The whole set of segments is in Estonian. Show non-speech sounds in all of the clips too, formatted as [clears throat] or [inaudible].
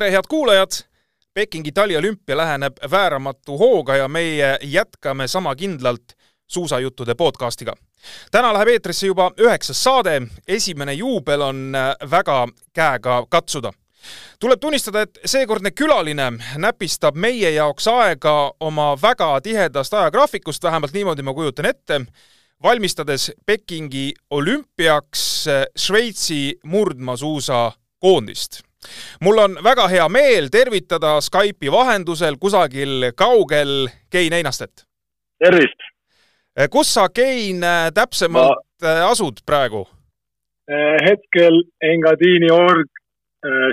tere, head kuulajad! Pekingi taliolümpia läheneb vääramatu hooga ja meie jätkame sama kindlalt suusajuttude podcastiga. täna läheb eetrisse juba üheksas saade, esimene juubel on väga käega katsuda. tuleb tunnistada, et seekordne külaline näpistab meie jaoks aega oma väga tihedast ajagraafikust, vähemalt niimoodi ma kujutan ette, valmistades Pekingi olümpiaks Šveitsi murdmaasuusakoondist mul on väga hea meel tervitada Skype'i vahendusel kusagil kaugel Kein Einastet. tervist! kus sa, Kein, täpsemalt Ma... asud praegu? hetkel Engadini org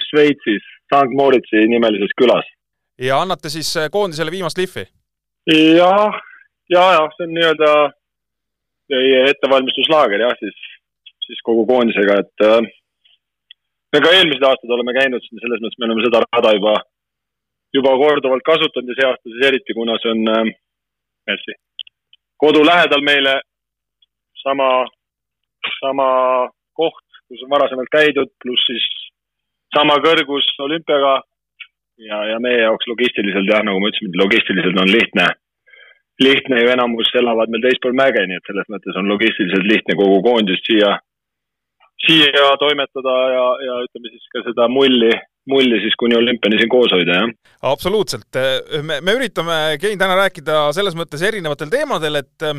Šveitsis, St Moritzi nimelises külas. ja annate siis koondisele viimast lihvi? jah, ja, ja see on nii-öelda ettevalmistuslaager jah, siis, siis kogu koondisega, et äh, me ka eelmised aastad oleme käinud siin, selles mõttes me oleme seda rada juba, juba korduvalt kasutanud ja see aasta siis eriti, kuna see on äh, merci, kodu lähedal meile sama, sama koht, kus on varasemalt käidud, pluss siis sama kõrgus olümpiaga ja, ja meie jaoks logistiliselt jah, nagu ma ütlesin, logistiliselt on lihtne, lihtne ju enamus elavad meil teispool mäge, nii et selles mõttes on logistiliselt lihtne kogu koondist siia siia toimetada ja, ja ütleme siis ka seda mulli, mulli siis kuni olümpiani siin koos hoida, jah. absoluutselt. me, me üritame, Kein, täna rääkida selles mõttes erinevatel teemadel, et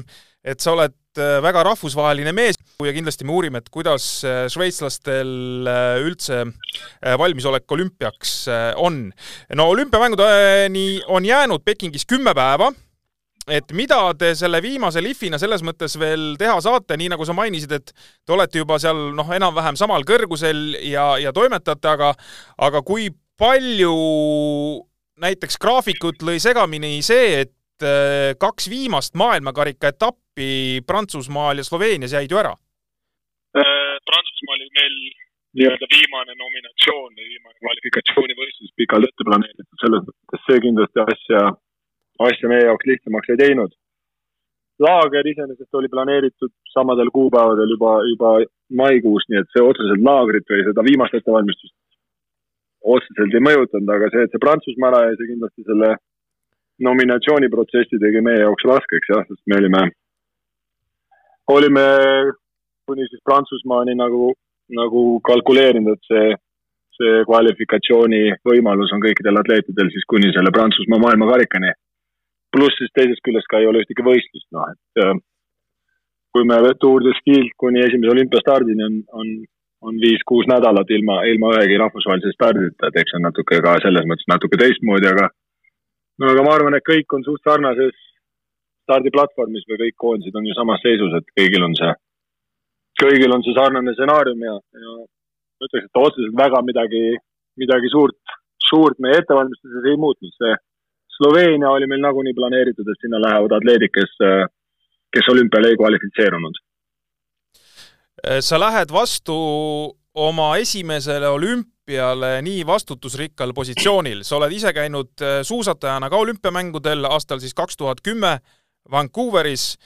et sa oled väga rahvusvaheline mees ja kindlasti me uurime, et kuidas šveitslastel üldse valmisolek olümpiaks on. no olümpiamängudeni on jäänud Pekingis kümme päeva et mida te selle viimase lihvina selles mõttes veel teha saate, nii nagu sa mainisid, et te olete juba seal noh, enam-vähem samal kõrgusel ja, ja toimetate, aga aga kui palju näiteks graafikut lõi segamini see, et äh, kaks viimast maailmakarika etappi Prantsusmaal ja Sloveenias jäid ju ära? Äh, Prantsusmaal oli meil nii-öelda viimane nominatsioon või viimane kvalifikatsioonivõistlus pikalt ette planeeritud, selles mõttes see kindlasti asja asja meie jaoks lihtsamaks ei teinud. laager iseenesest oli planeeritud samadel kuupäevadel juba, juba maikuus, nii et see otseselt laagrit või seda viimast ettevalmistust otseselt ei mõjutanud, aga see, et see Prantsusmaa ära jäi, see kindlasti selle nominatsiooniprotsessi tegi meie jaoks raskeks jah, sest me olime, olime kuni siis Prantsusmaani nagu, nagu kalkuleerinud, et see, see kvalifikatsiooni võimalus on kõikidel atleetidel siis kuni selle Prantsusmaa maailmakarikani pluss siis teisest küljest ka ei ole ühtegi võistlust, noh et äh, kui me Tour de Ski'lt kuni esimese olümpiastardini on, on, on viis-kuus nädalat ilma, ilma ühegi rahvusvahelise stardita, et eks see on natuke ka selles mõttes natuke teistmoodi, aga no aga ma arvan, et kõik on suht sarnases stardiplatvormis või kõik koondised on ju samas seisus, et kõigil on see, kõigil on see sarnane stsenaarium ja, ja ma ütleks, et otseselt väga midagi, midagi suurt, suurt meie ettevalmistuses ei muutnud, see Sloveenia oli meil nagunii planeeritud, et sinna lähevad atleedid, kes, kes olümpiale ei kvalifitseerunud. sa lähed vastu oma esimesele olümpiale nii vastutusrikkal positsioonil, sa oled ise käinud äh, suusatajana ka olümpiamängudel aastal siis kaks tuhat kümme Vancouveris,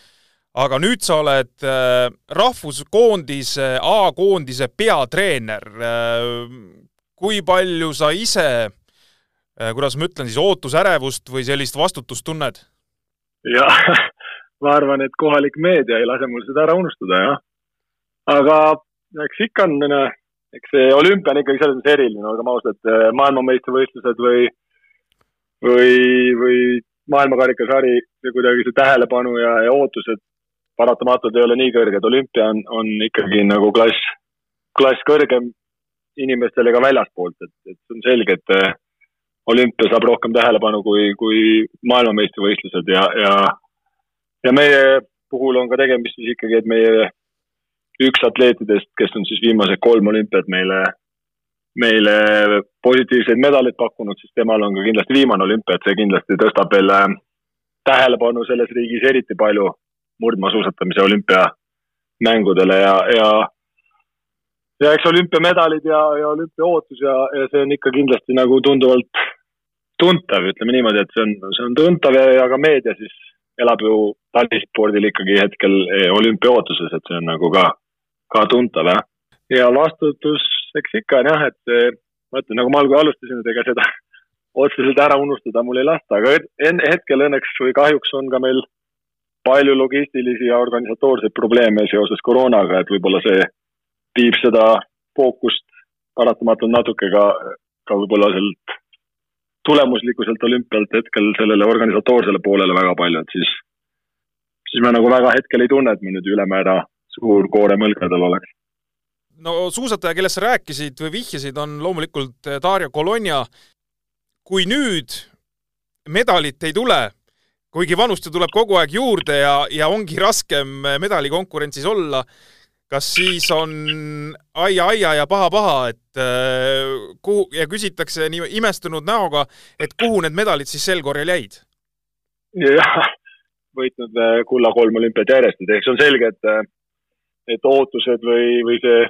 aga nüüd sa oled äh, rahvuskoondise, A-koondise peatreener. Äh, kui palju sa ise Äh, kuidas ma ütlen siis, ootusärevust või sellist vastutust tunned? jah, [laughs] ma arvan, et kohalik meedia ei lase mul seda ära unustada, jah. aga eks ikka on, eks see olümpia on ikkagi selles mõttes eriline, olgem ausad, maailmameistrivõistlused või, või, või maailmakarikasari, kuidagi see tähelepanu ja, ja ootused paratamatult ei ole nii kõrged, olümpia on, on ikkagi nagu klass, klass kõrgem inimestele ka väljaspoolt, et, et see on selge, et olümpia saab rohkem tähelepanu kui, kui maailmameistrivõistlused ja, ja, ja meie puhul on ka tegemist siis ikkagi, et meie üks atleetidest, kes on siis viimased kolm olümpiat meile, meile positiivseid medaleid pakkunud, siis temal on ka kindlasti viimane olümpia, et see kindlasti tõstab veel äh, tähelepanu selles riigis eriti palju murdmaasuusatamise olümpiamängudele ja, ja ja eks olümpiamedalid ja, ja olümpiaootus ja, ja see on ikka kindlasti nagu tunduvalt tuntav, ütleme niimoodi, et see on, see on tuntav ja, ja ka meedia siis elab ju talispordil ikkagi hetkel eh, olümpiaootuses, et see on nagu ka, ka tuntav, jah. ja vastutus, eks ikka on jah, et ma ütlen, nagu ma algul alustasin, et ega seda [laughs] otseselt ära unustada mul ei lasta, aga enne, hetkel õnneks või kahjuks on ka meil palju logistilisi ja organisatoorseid probleeme seoses koroonaga, et võib-olla see viib seda fookust paratamatult natuke ka, ka võib-olla sealt tulemuslikkuselt olümpialt hetkel sellele organisatoorsele poolele väga palju, et siis, siis ma nagu väga hetkel ei tunne, et mul nüüd ülemäära suur koorem õlgadel oleks no suusataja, kellest sa rääkisid või vihjasid, on loomulikult eh, Dario Colonia. kui nüüd medalit ei tule, kuigi vanust ju tuleb kogu aeg juurde ja, ja ongi raskem eh, medalikonkurentsis olla, kas siis on aia-aia ja paha-paha, et äh, kuhu ja küsitakse nii imestunud näoga, et kuhu need medalid siis sel korral jäid? jah, võitnud kulla kolm olümpiat järjest, et eks on selge, et, et ootused või, või see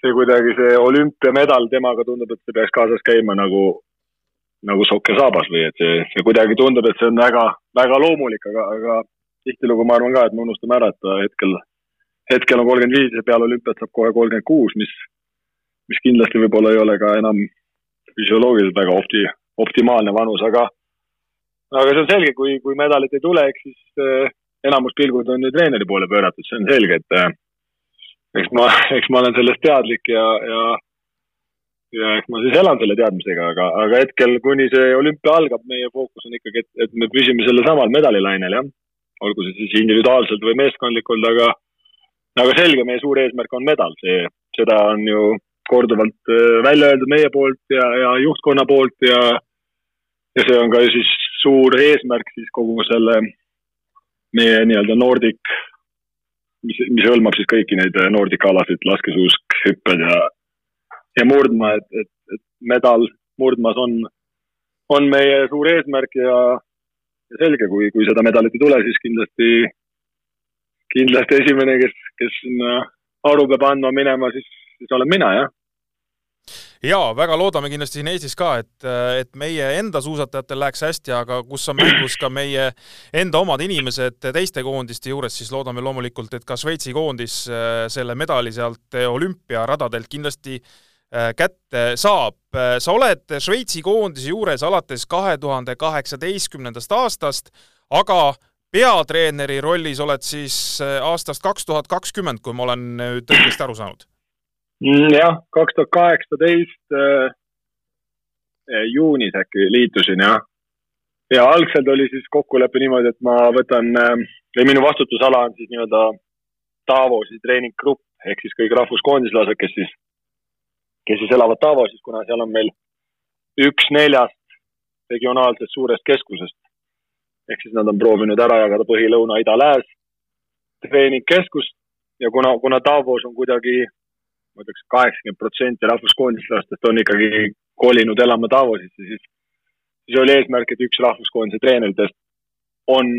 see kuidagi, see olümpiamedal temaga tundub, et see peaks kaasas käima nagu, nagu sokk ja saabas või et see, see kuidagi tundub, et see on väga, väga loomulik, aga, aga tihtilugu ma arvan ka, et me unustame ära, et ta hetkel, hetkel on kolmkümmend viis ja peale olümpiat saab kohe kolmkümmend kuus, mis, mis kindlasti võib-olla ei ole ka enam füsioloogiliselt väga opti-, optimaalne vanus, aga aga see on selge, kui, kui medalit ei tule, eks siis eh, enamus pilgud on ju treeneri poole pööratud, see on selge, et eh, eks ma, [laughs] eks ma olen sellest teadlik ja, ja, ja eks ma siis elan selle teadmisega, aga, aga hetkel, kuni see olümpia algab, meie fookus on ikkagi, et, et me püsime sellel samal medalilainel, jah. olgu see siis individuaalselt või meeskondlikult, aga, aga selge, meie suur eesmärk on medal, see, seda on ju korduvalt äh, välja öeldud meie poolt ja, ja juhtkonna poolt ja, ja see on ka siis suur eesmärk siis kogu selle meie nii-öelda Nordic mis, mis hõlmab siis kõiki neid äh, Nordica alasid, laskesuusk, hüpped ja, ja murdmaa, et, et, et medal murdmaas on, on meie suur eesmärk ja, ja selge, kui, kui seda medalit ei tule, siis kindlasti, kindlasti esimene, kes, kes sinna aru peab andma minema, siis, siis olen mina, jah jaa, väga loodame kindlasti siin Eestis ka, et, et meie enda suusatajatel läheks hästi, aga kus on mängus ka meie enda omad inimesed teiste koondiste juures, siis loodame loomulikult, et ka Šveitsi koondis äh, selle medali sealt olümpiaradadelt kindlasti äh, kätte saab. sa oled Šveitsi koondise juures alates kahe tuhande kaheksateistkümnendast aastast, aga peatreeneri rollis oled siis äh, aastast kaks tuhat kakskümmend, kui ma olen nüüd õigesti aru saanud Mm, jah, kaks tuhat kaheksateist äh, äh, juunis äkki liitusin jah. ja algselt oli siis kokkulepe niimoodi, et ma võtan äh,, või minu vastutusala on siis nii-öelda Davosi treeninggrupp ehk siis kõik rahvuskoondislased, kes siis, kes siis elavad Davosis, kuna seal on meil üks neljast regionaalsest suurest keskusest. Ehk siis nad on proovinud ära jagada põhi, lõuna, ida, lääs treeningkeskust ja kuna, kuna Davos on kuidagi ma ütleks, kaheksakümmend protsenti rahvuskoondislastest on ikkagi kolinud elama Davosisse, siis, siis oli eesmärk, et üks rahvuskoondise treeneritest on,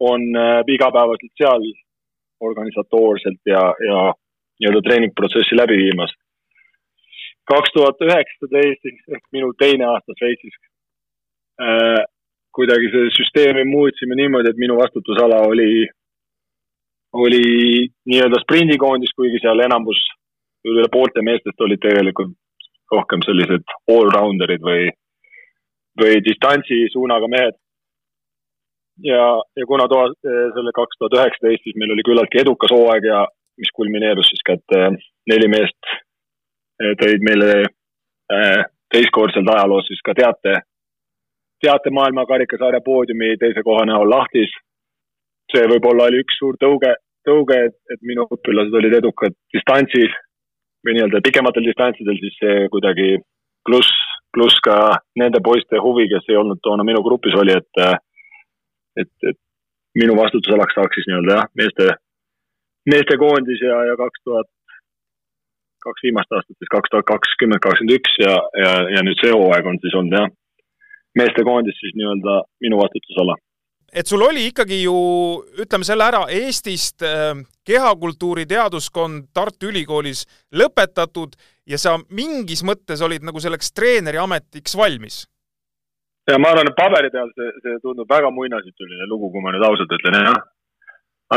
on äh, igapäevaselt seal organisatoorselt ja, ja nii-öelda treeningprotsessi läbi viimas. kaks tuhat üheksateist ehk minu teine aasta Šveitsis äh, kuidagi see süsteemi muutsime niimoodi, et minu vastutusala oli, oli nii-öelda sprindikoondis, kuigi seal enamus üle poolte meestest olid tegelikult rohkem sellised allrounderid või, või distantsi suunaga mehed. ja, ja kuna toa, selle kaks tuhat üheksateist, siis meil oli küllaltki edukas hooaeg ja mis kulmineerus siis ka, et neli meest äh, tõid meile äh, teistkordselt ajaloos siis ka teate, teate maailma karikasarja poodiumi teise koha näol lahtis. see võib-olla oli üks suur tõuge, tõuge, et, et minu õpilased olid edukad distantsis või nii-öelda pikematel distantsidel, siis see kuidagi pluss, pluss ka nende poiste huvi, kes ei olnud toona minu grupis, oli, et, et, et minu vastutusalaks saaks siis nii-öelda jah, meeste, meestekoondis ja, ja kaks tuhat, kaks viimast aastat, siis kaks tuhat kakskümmend, kakskümmend üks ja, ja, ja nüüd see hooaeg on siis olnud jah, meestekoondis siis nii-öelda minu vastutusala et sul oli ikkagi ju, ütleme selle ära, Eestist äh, kehakultuuri teaduskond Tartu Ülikoolis lõpetatud ja sa mingis mõttes olid nagu selleks treeneri ametiks valmis? ja ma arvan, et paberi peal see, see tundub väga muinasjutuline lugu, kui ma nüüd ausalt ütlen, jah.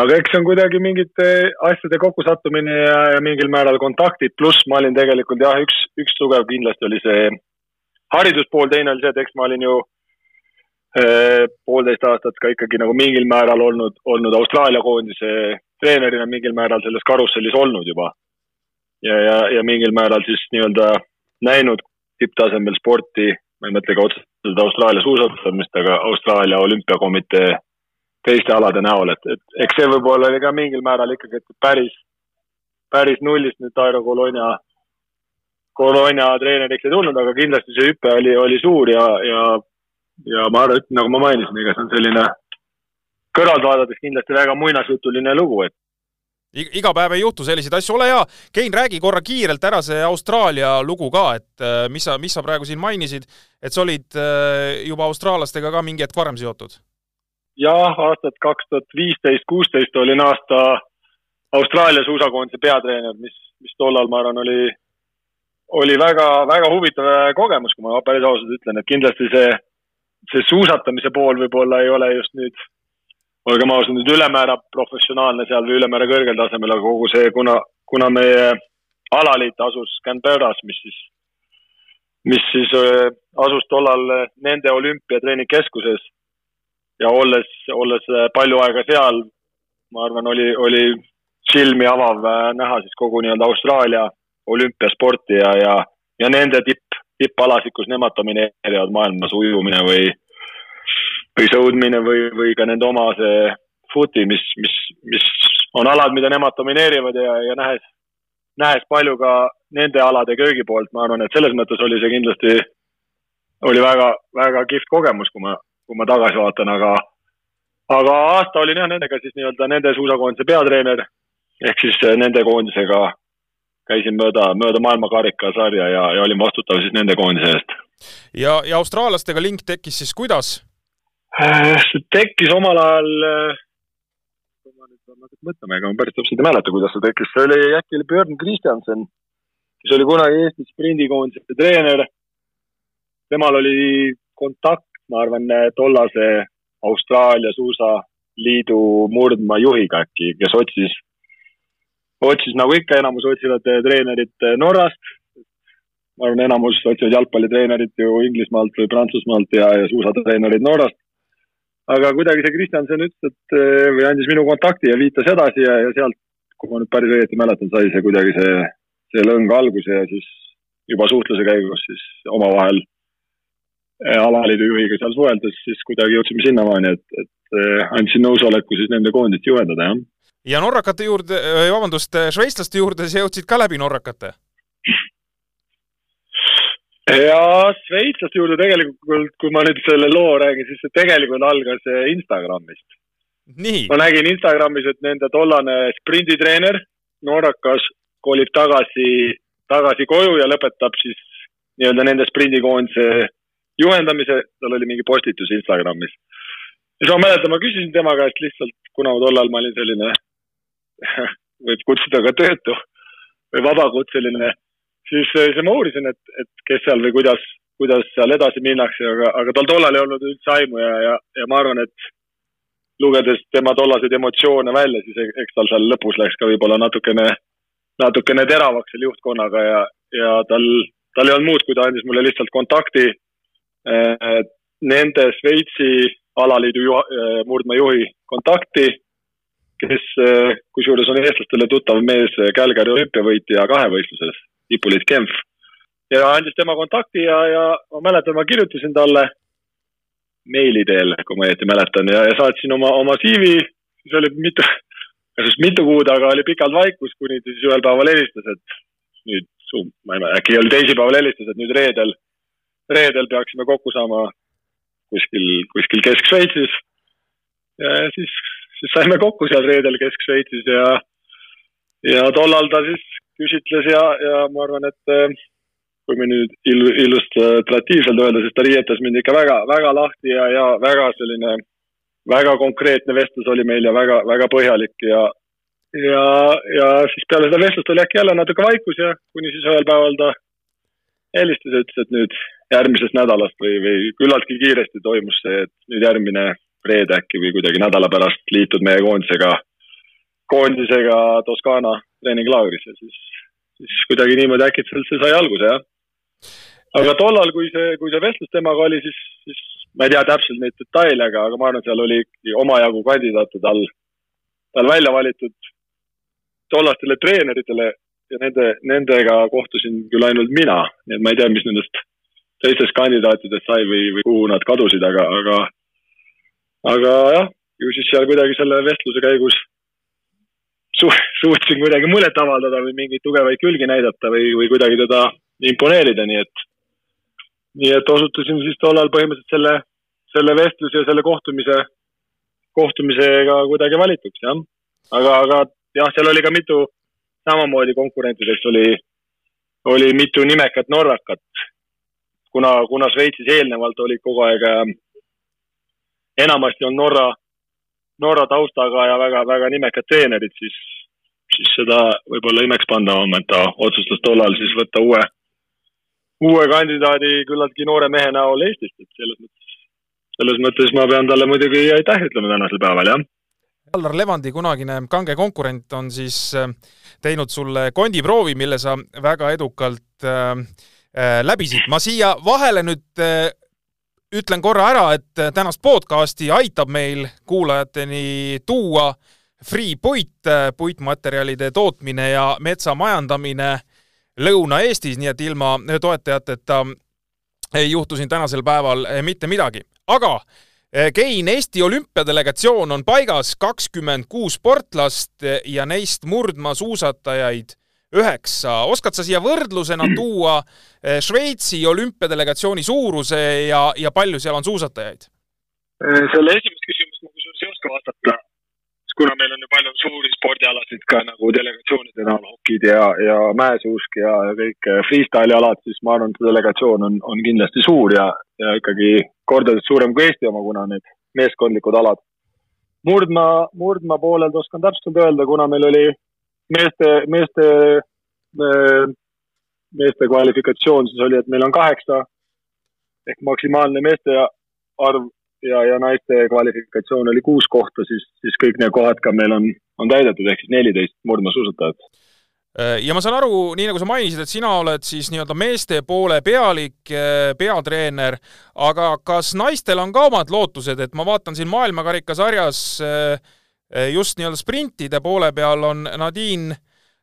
aga eks see on kuidagi mingite asjade kokkusattumine ja, ja mingil määral kontaktid, pluss ma olin tegelikult jah, üks, üks tugev kindlasti oli see hariduspool, teine oli see, et eks ma olin ju eh, poolteist aastat ka ikkagi nagu mingil määral olnud, olnud Austraalia koondise treenerina mingil määral selles karussellis olnud juba. ja, ja, ja mingil määral siis nii-öelda näinud tipptasemel sporti, ma ei mõtle ka otseselt Austraalia suusatamist, aga Austraalia olümpiakomitee teiste alade näol, et, et eks see võib-olla oli ka mingil määral ikkagi, et päris, päris nullist nüüd Tairo Colonia Bologna treeneriks ei tulnud, aga kindlasti see hüpe oli, oli suur ja, ja, ja ma arvan, et nagu ma mainisin, ega see on selline kõrvalt vaadates kindlasti väga muinasjutuline lugu, et iga päev ei juhtu selliseid asju, ole hea, Kein, räägi korra kiirelt ära see Austraalia lugu ka, et äh, mis sa, mis sa praegu siin mainisid, et sa olid äh, juba austraallastega ka mingi hetk varem seotud? jah, aastat kaks tuhat viisteist, kuusteist olin aasta Austraalia suusakoondise peatreener, mis, mis tollal, ma arvan, oli oli väga, väga huvitav kogemus, kui ma päris ausalt ütlen, et kindlasti see, see suusatamise pool võib-olla ei ole just nüüd, olgem ausad, nüüd ülemäära professionaalne seal või ülemäära kõrgel tasemel, aga kogu see, kuna, kuna meie alaliit asus Canberras, mis siis, mis siis äh, asus tollal nende olümpiatreeningkeskuses ja olles, olles palju aega seal, ma arvan, oli, oli silmi avav äh, näha siis kogu nii-öelda Austraalia olümpiasporti ja, ja, ja nende tipp, tippalasid, kus nemad domineerivad maailmas, ujumine või, või sõudmine või, või ka nende oma see footi, mis, mis, mis on alad, mida nemad domineerivad ja, ja nähes, nähes palju ka nende alade köögi poolt, ma arvan, et selles mõttes oli see kindlasti, oli väga, väga kihvt kogemus, kui ma, kui ma tagasi vaatan, aga aga aasta olin jah nendega siis nii-öelda nende suusakoondise peatreener ehk siis nende koondisega käisin mööda, mööda maailmakarikasarja ja, ja olin vastutav siis nende koondise eest. ja, ja austraallastega link tekkis siis kuidas? Äh, see tekkis omal ajal, kui ma nüüd pean natuke mõtlema, ega ma päris täpselt ei mäleta, kuidas see tekkis, see oli äkki oli Björn Kristjanson, kes oli kunagi Eesti sprindikoondise treener. temal oli kontakt, ma arvan, tollase Austraalia suusaliidu murdmaa juhiga äkki, kes otsis otsis nagu ikka, enamus otsivad eh, treenerit eh, Norrast. ma arvan, enamus otsivad jalgpallitreenerit ju Inglismaalt või Prantsusmaalt ja, ja suusatreenerid Norrast. aga kuidagi see Kristjanson ütles, et eh, või andis minu kontakti ja viitas edasi ja, ja sealt, kui ma nüüd päris õieti mäletan, sai see kuidagi see, see lõng alguse ja siis juba suhtluse käigus siis omavahel alaliidu juhiga seal suheldes, siis kuidagi jõudsime sinnamaani, et, et andsin nõusoleku siis nende koondist juhendada, jah ja norrakate juurde, vabandust, šveitslaste juurde sa jõudsid ka läbi norrakate? ja šveitslaste juurde tegelikult, kui ma nüüd selle loo räägin, siis see tegelikult algas Instagramist. ma nägin Instagramis, et nende tollane sprinditreener, norrakas, kolib tagasi, tagasi koju ja lõpetab siis nii-öelda nende sprindikoondise juhendamise, tal oli mingi postitus Instagramis. siis ma mäletan, ma küsisin tema käest lihtsalt, kuna tollal ma olin selline [laughs] võib kutsuda ka töötu või vabakutseline, siis, siis ma uurisin, et, et kes seal või kuidas, kuidas seal edasi minnakse, aga, aga tal tollal ei olnud üldse aimu ja, ja, ja ma arvan, et lugedes tema tollaseid emotsioone välja, siis eks tal seal lõpus läks ka võib-olla natukene, natukene teravaks seal juhtkonnaga ja, ja tal, tal ei olnud muud, kui ta andis mulle lihtsalt kontakti eh, nende Šveitsi alaliidu juha, eh, murdmaajuhi kontakti kes eh, kusjuures on eestlastele tuttav mees Kälgari olümpiavõitja kahevõistluses, Ipoliit Kempf. ja andis tema kontakti ja, ja ma mäletan, ma kirjutasin talle meili teel, kui ma õieti mäletan, ja, ja saatsin oma, oma CV, siis oli mitu, kas just mitu kuud, aga oli pikalt vaikus, kuni ta siis ühel päeval helistas, et nüüd, ma ei mäleta, äkki oli teisipäeval helistas, et nüüd reedel, reedel peaksime kokku saama kuskil, kuskil Kesk-Šveitsis. ja siis siis saime kokku seal reedel Kesk-Šveitsis ja, ja tollal ta siis küsitles ja, ja ma arvan, et eh, kui me nüüd il-, illustratiivselt öelda, siis ta riietas mind ikka väga, väga lahti ja, ja väga selline, väga konkreetne vestlus oli meil ja väga, väga põhjalik ja, ja, ja siis peale seda vestlust oli äkki jälle natuke vaikus ja kuni siis ühel päeval ta helistas ja ütles, et nüüd järgmisest nädalast või, või küllaltki kiiresti toimus see, et nüüd järgmine reede äkki või kuidagi nädala pärast liitud meie koondisega koondisega Toskaana treeninglaagris ja siis, siis kuidagi niimoodi äkitselt see sai alguse, jah. aga tollal, kui see, kui see vestlus temaga oli, siis, siis ma ei tea täpselt neid detaile, aga, aga ma arvan, et seal oli ikkagi omajagu kandidaate tal, tal välja valitud tollastele treeneritele ja nende, nendega kohtusin küll ainult mina, nii et ma ei tea, mis nendest teistest kandidaatidest sai või, või kuhu nad kadusid, aga, aga, aga jah, ju siis seal kuidagi selle vestluse käigus su-, suutsin kuidagi muljet avaldada või mingeid tugevaid külgi näidata või, või kuidagi teda imponeerida, nii et, nii et osutusin siis tollal põhimõtteliselt selle, selle vestluse ja selle kohtumise, kohtumisega kuidagi valituks, jah. aga, aga jah, seal oli ka mitu samamoodi konkurentideks oli, oli mitu nimekat norrakat. kuna, kuna Šveitsis eelnevalt olid kogu aeg enamasti on Norra, Norra taustaga ja väga-väga nimekad treenerid, siis, siis seda võib-olla imekspandavam, et ta otsustas tollal siis võtta uue, uue kandidaadi küllaltki noore mehe näol Eestist, et selles mõttes, selles mõttes ma pean talle muidugi aitäh ütlema tänasel päeval, jah Allar Levandi kunagine kange konkurent on siis äh, teinud sulle kondiproovi, mille sa väga edukalt äh, äh, läbisid. ma siia vahele nüüd äh, ütlen korra ära, et äh, tänast podcasti aitab meil kuulajateni tuua Free Puit, äh, puitmaterjalide tootmine ja metsamajandamine Lõuna-Eestis, nii et ilma toetajateta ei juhtu siin tänasel päeval mitte midagi. aga Kein, Eesti olümpiadelegatsioon on paigas, kakskümmend kuus sportlast ja neist murdmaasuusatajaid üheksa. oskad sa siia võrdlusena [clears throat] tuua eh, Šveitsi olümpiadelegatsiooni suuruse ja, ja palju seal on suusatajaid? Eh, selle esimest küsimust ma kusjuures ei oska vastata, kuna meil on ju palju suuri spordialasid ka nagu delegatsioonide näol, hokid ja, ja mäesuusk ja, ja kõik eh, freestyle'i alad, siis ma arvan, et see delegatsioon on, on kindlasti suur ja, ja ikkagi kordades suurem kui Eesti oma, kuna need meeskondlikud alad. murdmaa, murdmaa poolelt oskan täpselt öelda, kuna meil oli meeste, meeste, meeste kvalifikatsioon, siis oli, et meil on kaheksa ehk maksimaalne meeste arv ja, ja naiste kvalifikatsioon oli kuus kohta, siis, siis kõik need kohad ka meil on, on täidetud, ehk siis neliteist murdmaasuusatajat. Äh, ja ma saan aru, nii nagu sa mainisid, et sina oled siis nii-öelda meeste poole pealik, äh, peatreener, aga kas naistel on ka omad lootused, et ma vaatan siin maailmakarikasarjas äh, just nii-öelda sprintide poole peal on Nadine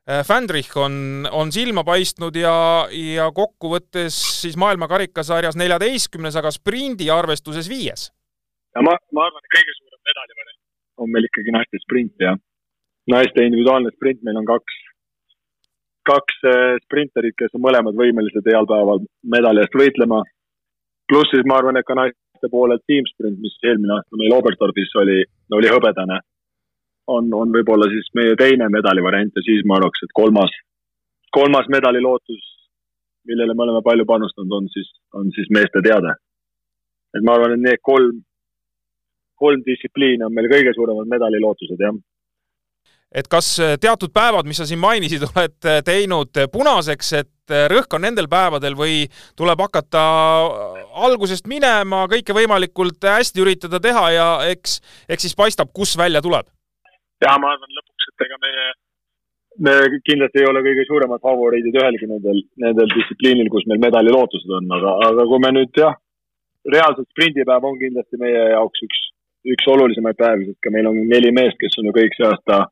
Fändrich on, on silma paistnud ja, ja kokkuvõttes siis maailmakarikasarjas neljateistkümnes, aga sprindi arvestuses viies. ja ma, ma arvan, et kõige suurem medalivariant on meil ikkagi naiste sprint, jah. naiste individuaalne sprint meil on kaks kaks eh, sprinterit, kes on mõlemad võimelised heal päeval medali eest võitlema. pluss siis ma arvan, et ka naiste poolelt tiimsprint, mis eelmine aasta meil Oberstdorfis oli, oli hõbedane, on, on võib-olla siis meie teine medalivariant ja siis ma arvaks, et kolmas, kolmas medalilootus, millele me oleme palju panustanud, on siis, on siis meeste teade. et ma arvan, et need kolm, kolm distsipliini on meil kõige suuremad medalilootused, jah et kas äh, teatud päevad, mis sa siin mainisid, [laughs] oled äh, teinud punaseks, et rõhk on nendel päevadel või tuleb hakata algusest minema, kõike võimalikult hästi üritada teha ja eks, eks siis paistab, kus välja tuleb? Ja ma arvan lõpuks, et ega meie, me kindlasti ei ole kõige suuremad favoriidid ühelgi nendel, nendel distsipliinil, kus meil medalilootused on, aga, aga kui me nüüd jah, reaalselt sprindipäev on kindlasti meie jaoks üks, üks olulisemaid päevi, sest ka meil on neli meest, kes on ju kõik see aasta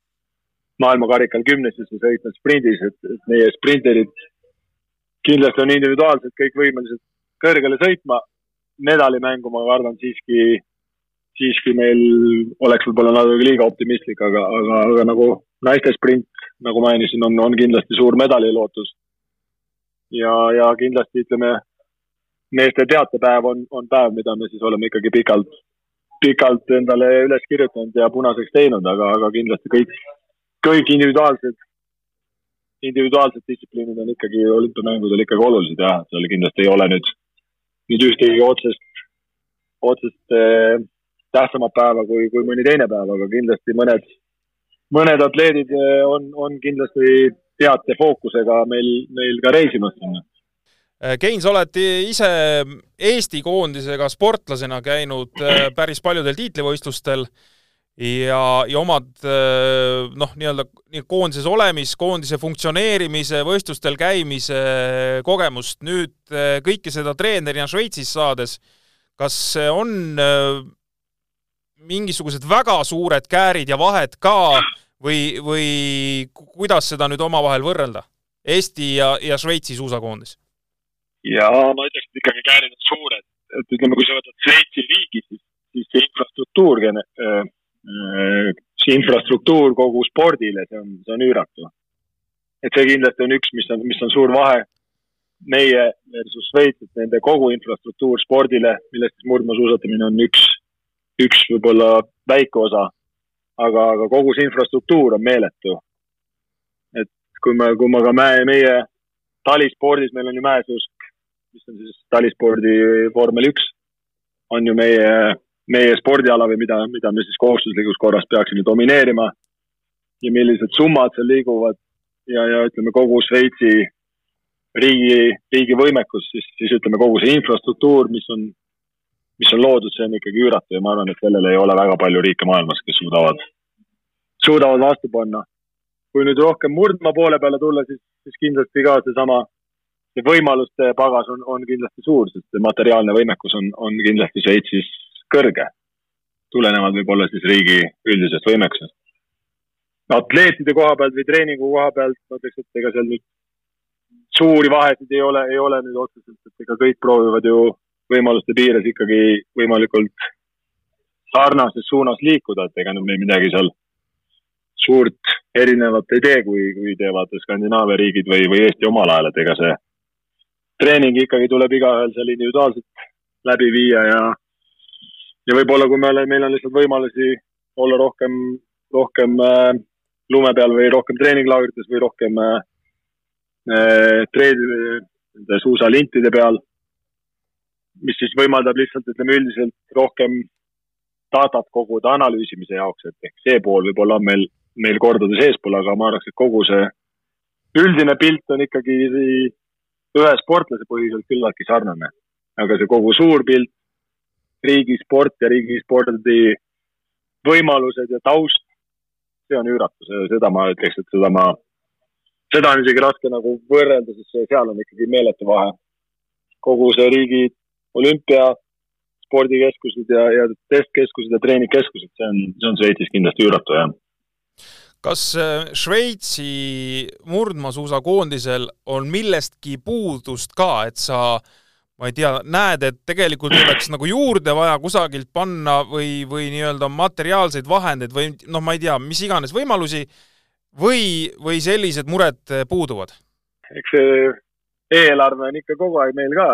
maailmakarikal kümnestesse sõitnud sprindis, et, et meie sprinterid kindlasti on individuaalselt kõik võimelised kõrgele sõitma. medalimängu ma arvan siiski, siiski meil oleks võib-olla natuke liiga optimistlik, aga, aga, aga nagu naiste sprint, nagu mainisin, on, on kindlasti suur medalilootus. ja, ja kindlasti ütleme, meeste teatepäev on, on päev, mida me siis oleme ikkagi pikalt, pikalt endale üles kirjutanud ja punaseks teinud, aga, aga kindlasti kõik kõik individuaalsed, individuaalsed distsipliinid on ikkagi olümpiamängudel ikkagi olulised jah, seal kindlasti ei ole nüüd, nüüd ühtegi otsest, otsest äh, tähtsamat päeva kui, kui mõni teine päev, aga kindlasti mõned, mõned atleedid eh, on, on kindlasti teate fookusega meil, meil ka reisimas. Sinna eh, Kein, sa oled ise Eesti koondisega sportlasena käinud päris paljudel tiitlivõistlustel ja, ja omad noh, nii-öelda koondises olemis, koondise funktsioneerimise, võistlustel käimise kogemust, nüüd kõike seda treenerina Šveitsis saades, kas on mingisugused väga suured käärid ja vahed ka või, või kuidas seda nüüd omavahel võrrelda? Eesti ja, ja Šveitsi suusakoondis? jaa, ma ütleks, et ikkagi käärid on suured, et ütleme, kui sa võtad Šveitsi riigi, siis, siis see infrastruktuur see infrastruktuur kogu spordile, see on, see on üüratu. et see kindlasti on üks, mis on, mis on suur vahe meie versus Šveits, et nende kogu infrastruktuur spordile, millest siis murdmaasuusatamine on üks, üks võib-olla väike osa, aga, aga kogu see infrastruktuur on meeletu. et kui me, kui me ka mäe, meie talispordis, meil on ju mäesuusk mis on siis talispordi vormel üks, on ju meie, meie spordiala või mida, mida me siis kohustuslikus korras peaksime domineerima. ja millised summad seal liiguvad ja, ja ütleme kogu Šveitsi riigi, riigi võimekus, siis, siis ütleme kogu see infrastruktuur, mis on, mis on loodud, see on ikkagi üüratu ja ma arvan, et sellele ei ole väga palju riike maailmas, kes suudavad, suudavad vastu panna. kui nüüd rohkem murdmaa poole peale tulla, siis, siis kindlasti ka seesama see võimaluste pagas on, on kindlasti suur, sest see materiaalne võimekus on, on kindlasti Šveitsis kõrge. tulenevalt võib-olla siis riigi üldisest võimekusest. atleetide koha pealt või treeningu koha pealt ma ütleks, et ega seal nüüd suuri vahesid ei ole, ei ole nüüd otseselt, et ega kõik proovivad ju võimaluste piires ikkagi võimalikult sarnases suunas liikuda, et ega nüüd me midagi seal suurt erinevat ei tee, kui, kui teevad Skandinaavia riigid või, või Eesti omal ajal, et ega see treening ikkagi tuleb igaühel seal individuaalselt läbi viia ja, ja võib-olla kui me oleme, meil on lihtsalt võimalusi olla rohkem, rohkem äh, lume peal või rohkem treeninglaagrites või rohkem äh, äh nende suusalintide peal, mis siis võimaldab lihtsalt, ütleme üldiselt rohkem datat koguda analüüsimise jaoks, et ehk see pool võib-olla on meil, meil kordades eespool, aga ma arvaks, et kogu see üldine pilt on ikkagi ühe sportlase põhiselt küllaltki sarnane. aga see kogu suur pilt, riigi sport ja riigi spordi võimalused ja taust, see on üüratu, seda ma ütleks, et seda ma, seda on isegi raske nagu võrrelda, sest seal on ikkagi meeletu vahe. kogu see riigi olümpia, spordikeskused ja, ja testkeskused ja treeningkeskused, see on, see on Šveitsis kindlasti üüratu, jah kas äh, Šveitsi murdmaasuusakoondisel on millestki puudust ka, et sa ma ei tea, näed, et tegelikult oleks nagu juurde vaja kusagilt panna või, või nii-öelda materiaalseid vahendeid või noh, ma ei tea, mis iganes võimalusi või, või sellised mured puuduvad? eks see eelarve on ikka kogu aeg meil ka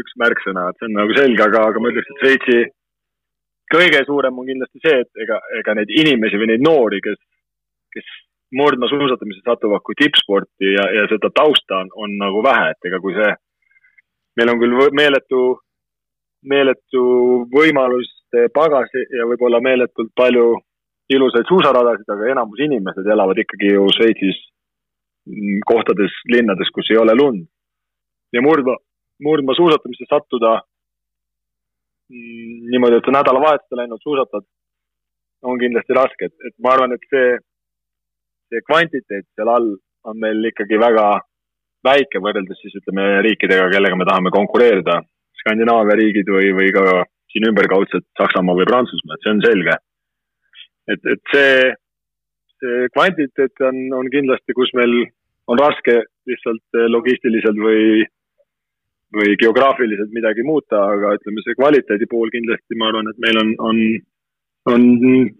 üks märksõna, et see on nagu selge, aga, aga ma ütleks, et Šveitsi kõige suurem on kindlasti see, et ega, ega neid inimesi või neid noori, kes kes murdmaasuusatamises satuvad kui tippsporti ja, ja seda tausta on, on nagu vähe, et ega kui see, meil on küll meeletu, meeletu võimaluste pagas ja võib-olla meeletult palju ilusaid suusaradasid, aga enamus inimesed elavad ikkagi ju Šveitsis kohtades, linnades, kus ei ole lund. ja murdma, murdmaasuusatamisse sattuda mm, niimoodi, et sa nädalavahetusel ainult suusatad, on kindlasti raske, et, et ma arvan, et see see kvantiteet seal all on meil ikkagi väga väike võrreldes siis ütleme riikidega, kellega me tahame konkureerida. Skandinaavia riigid või, või ka siin ümberkaudselt Saksamaa või Prantsusmaa, et see on selge. et, et see, see kvantiteet on, on kindlasti, kus meil on raske lihtsalt logistiliselt või, või geograafiliselt midagi muuta, aga ütleme, see kvaliteedi pool kindlasti ma arvan, et meil on, on, on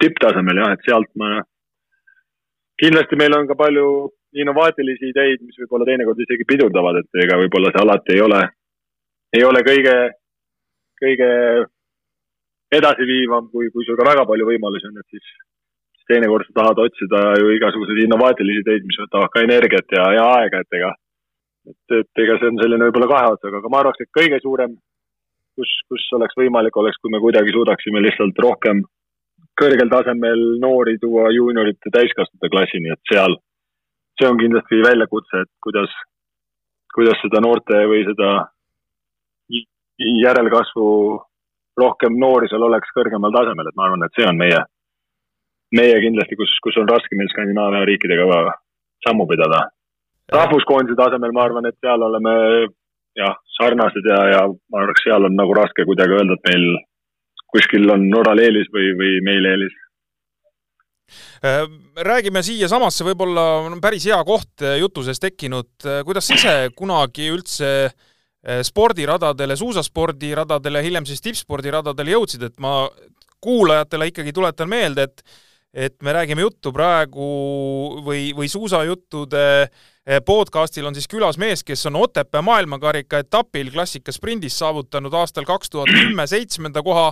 tipptasemel jah, et sealt ma kindlasti meil on ka palju innovaatilisi ideid, mis võib-olla teinekord isegi pidurdavad, et ega võib-olla see alati ei ole, ei ole kõige, kõige edasiviivam, kui, kui sul ka väga palju võimalusi on, et siis, siis teinekord sa tahad otsida ju igasuguseid innovaatilisi ideid, mis võtavad ka energiat ja, ja aega, et ega, et, et ega see on selline võib-olla kahe otsaga, aga ma arvaks, et kõige suurem, kus, kus oleks võimalik, oleks, kui me kuidagi suudaksime lihtsalt rohkem kõrgel tasemel noori tuua juuniorite täiskasvanute klassini, et seal, see on kindlasti väljakutse, et kuidas, kuidas seda noorte või seda järelkasvu rohkem noori seal oleks kõrgemal tasemel, et ma arvan, et see on meie, meie kindlasti, kus, kus on raske meil Skandinaavia riikidega sammu pidada. Rahvuskoondise tasemel ma arvan, et seal oleme jah, sarnased ja, ja ma arvaks, seal on nagu raske kuidagi öelda, et meil kuskil on Norral eelis või, või meil eelis. Äh, räägime siiasamasse, võib-olla on päris hea koht äh, jutu sees tekkinud, äh, kuidas ise kunagi üldse spordiradadele, suusaspordiradadele, hiljem siis tippspordiradadele jõudsid, et ma kuulajatele ikkagi tuletan meelde, et et me räägime juttu praegu või, või suusajuttude podcastil on siis külas mees, kes on Otepää maailmakarika etapil klassikaspringis saavutanud aastal kaks tuhat kümme [clears throat] seitsmenda koha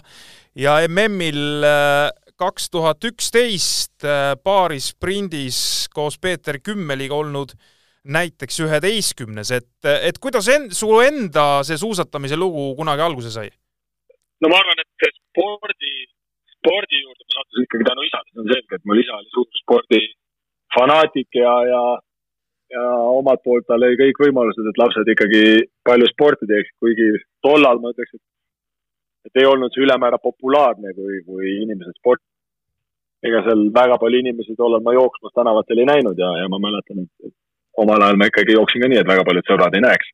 ja MM-il kaks tuhat üksteist paarisprindis äh, koos Peeter Kümmeliga olnud näiteks üheteistkümnes, et, et kuidas en-, su enda see suusatamise lugu kunagi alguse sai? no ma arvan, et spordi, spordi juurde ma sattusin ikkagi tänu isale, see on selge, et mul isa oli suur spordi fanaatik ja, ja ja omalt poolt tal oli kõik võimalused, et lapsed ikkagi palju sporti teeks, kuigi tollal ma ütleks, et et ei olnud see ülemäära populaarne, kui, kui inimesed sport. ega seal väga palju inimesi tollal ma jooksmas tänavatel ei näinud ja, ja ma mäletan, et omal ajal ma ikkagi jooksin ka nii, et väga paljud sõbrad ei näeks.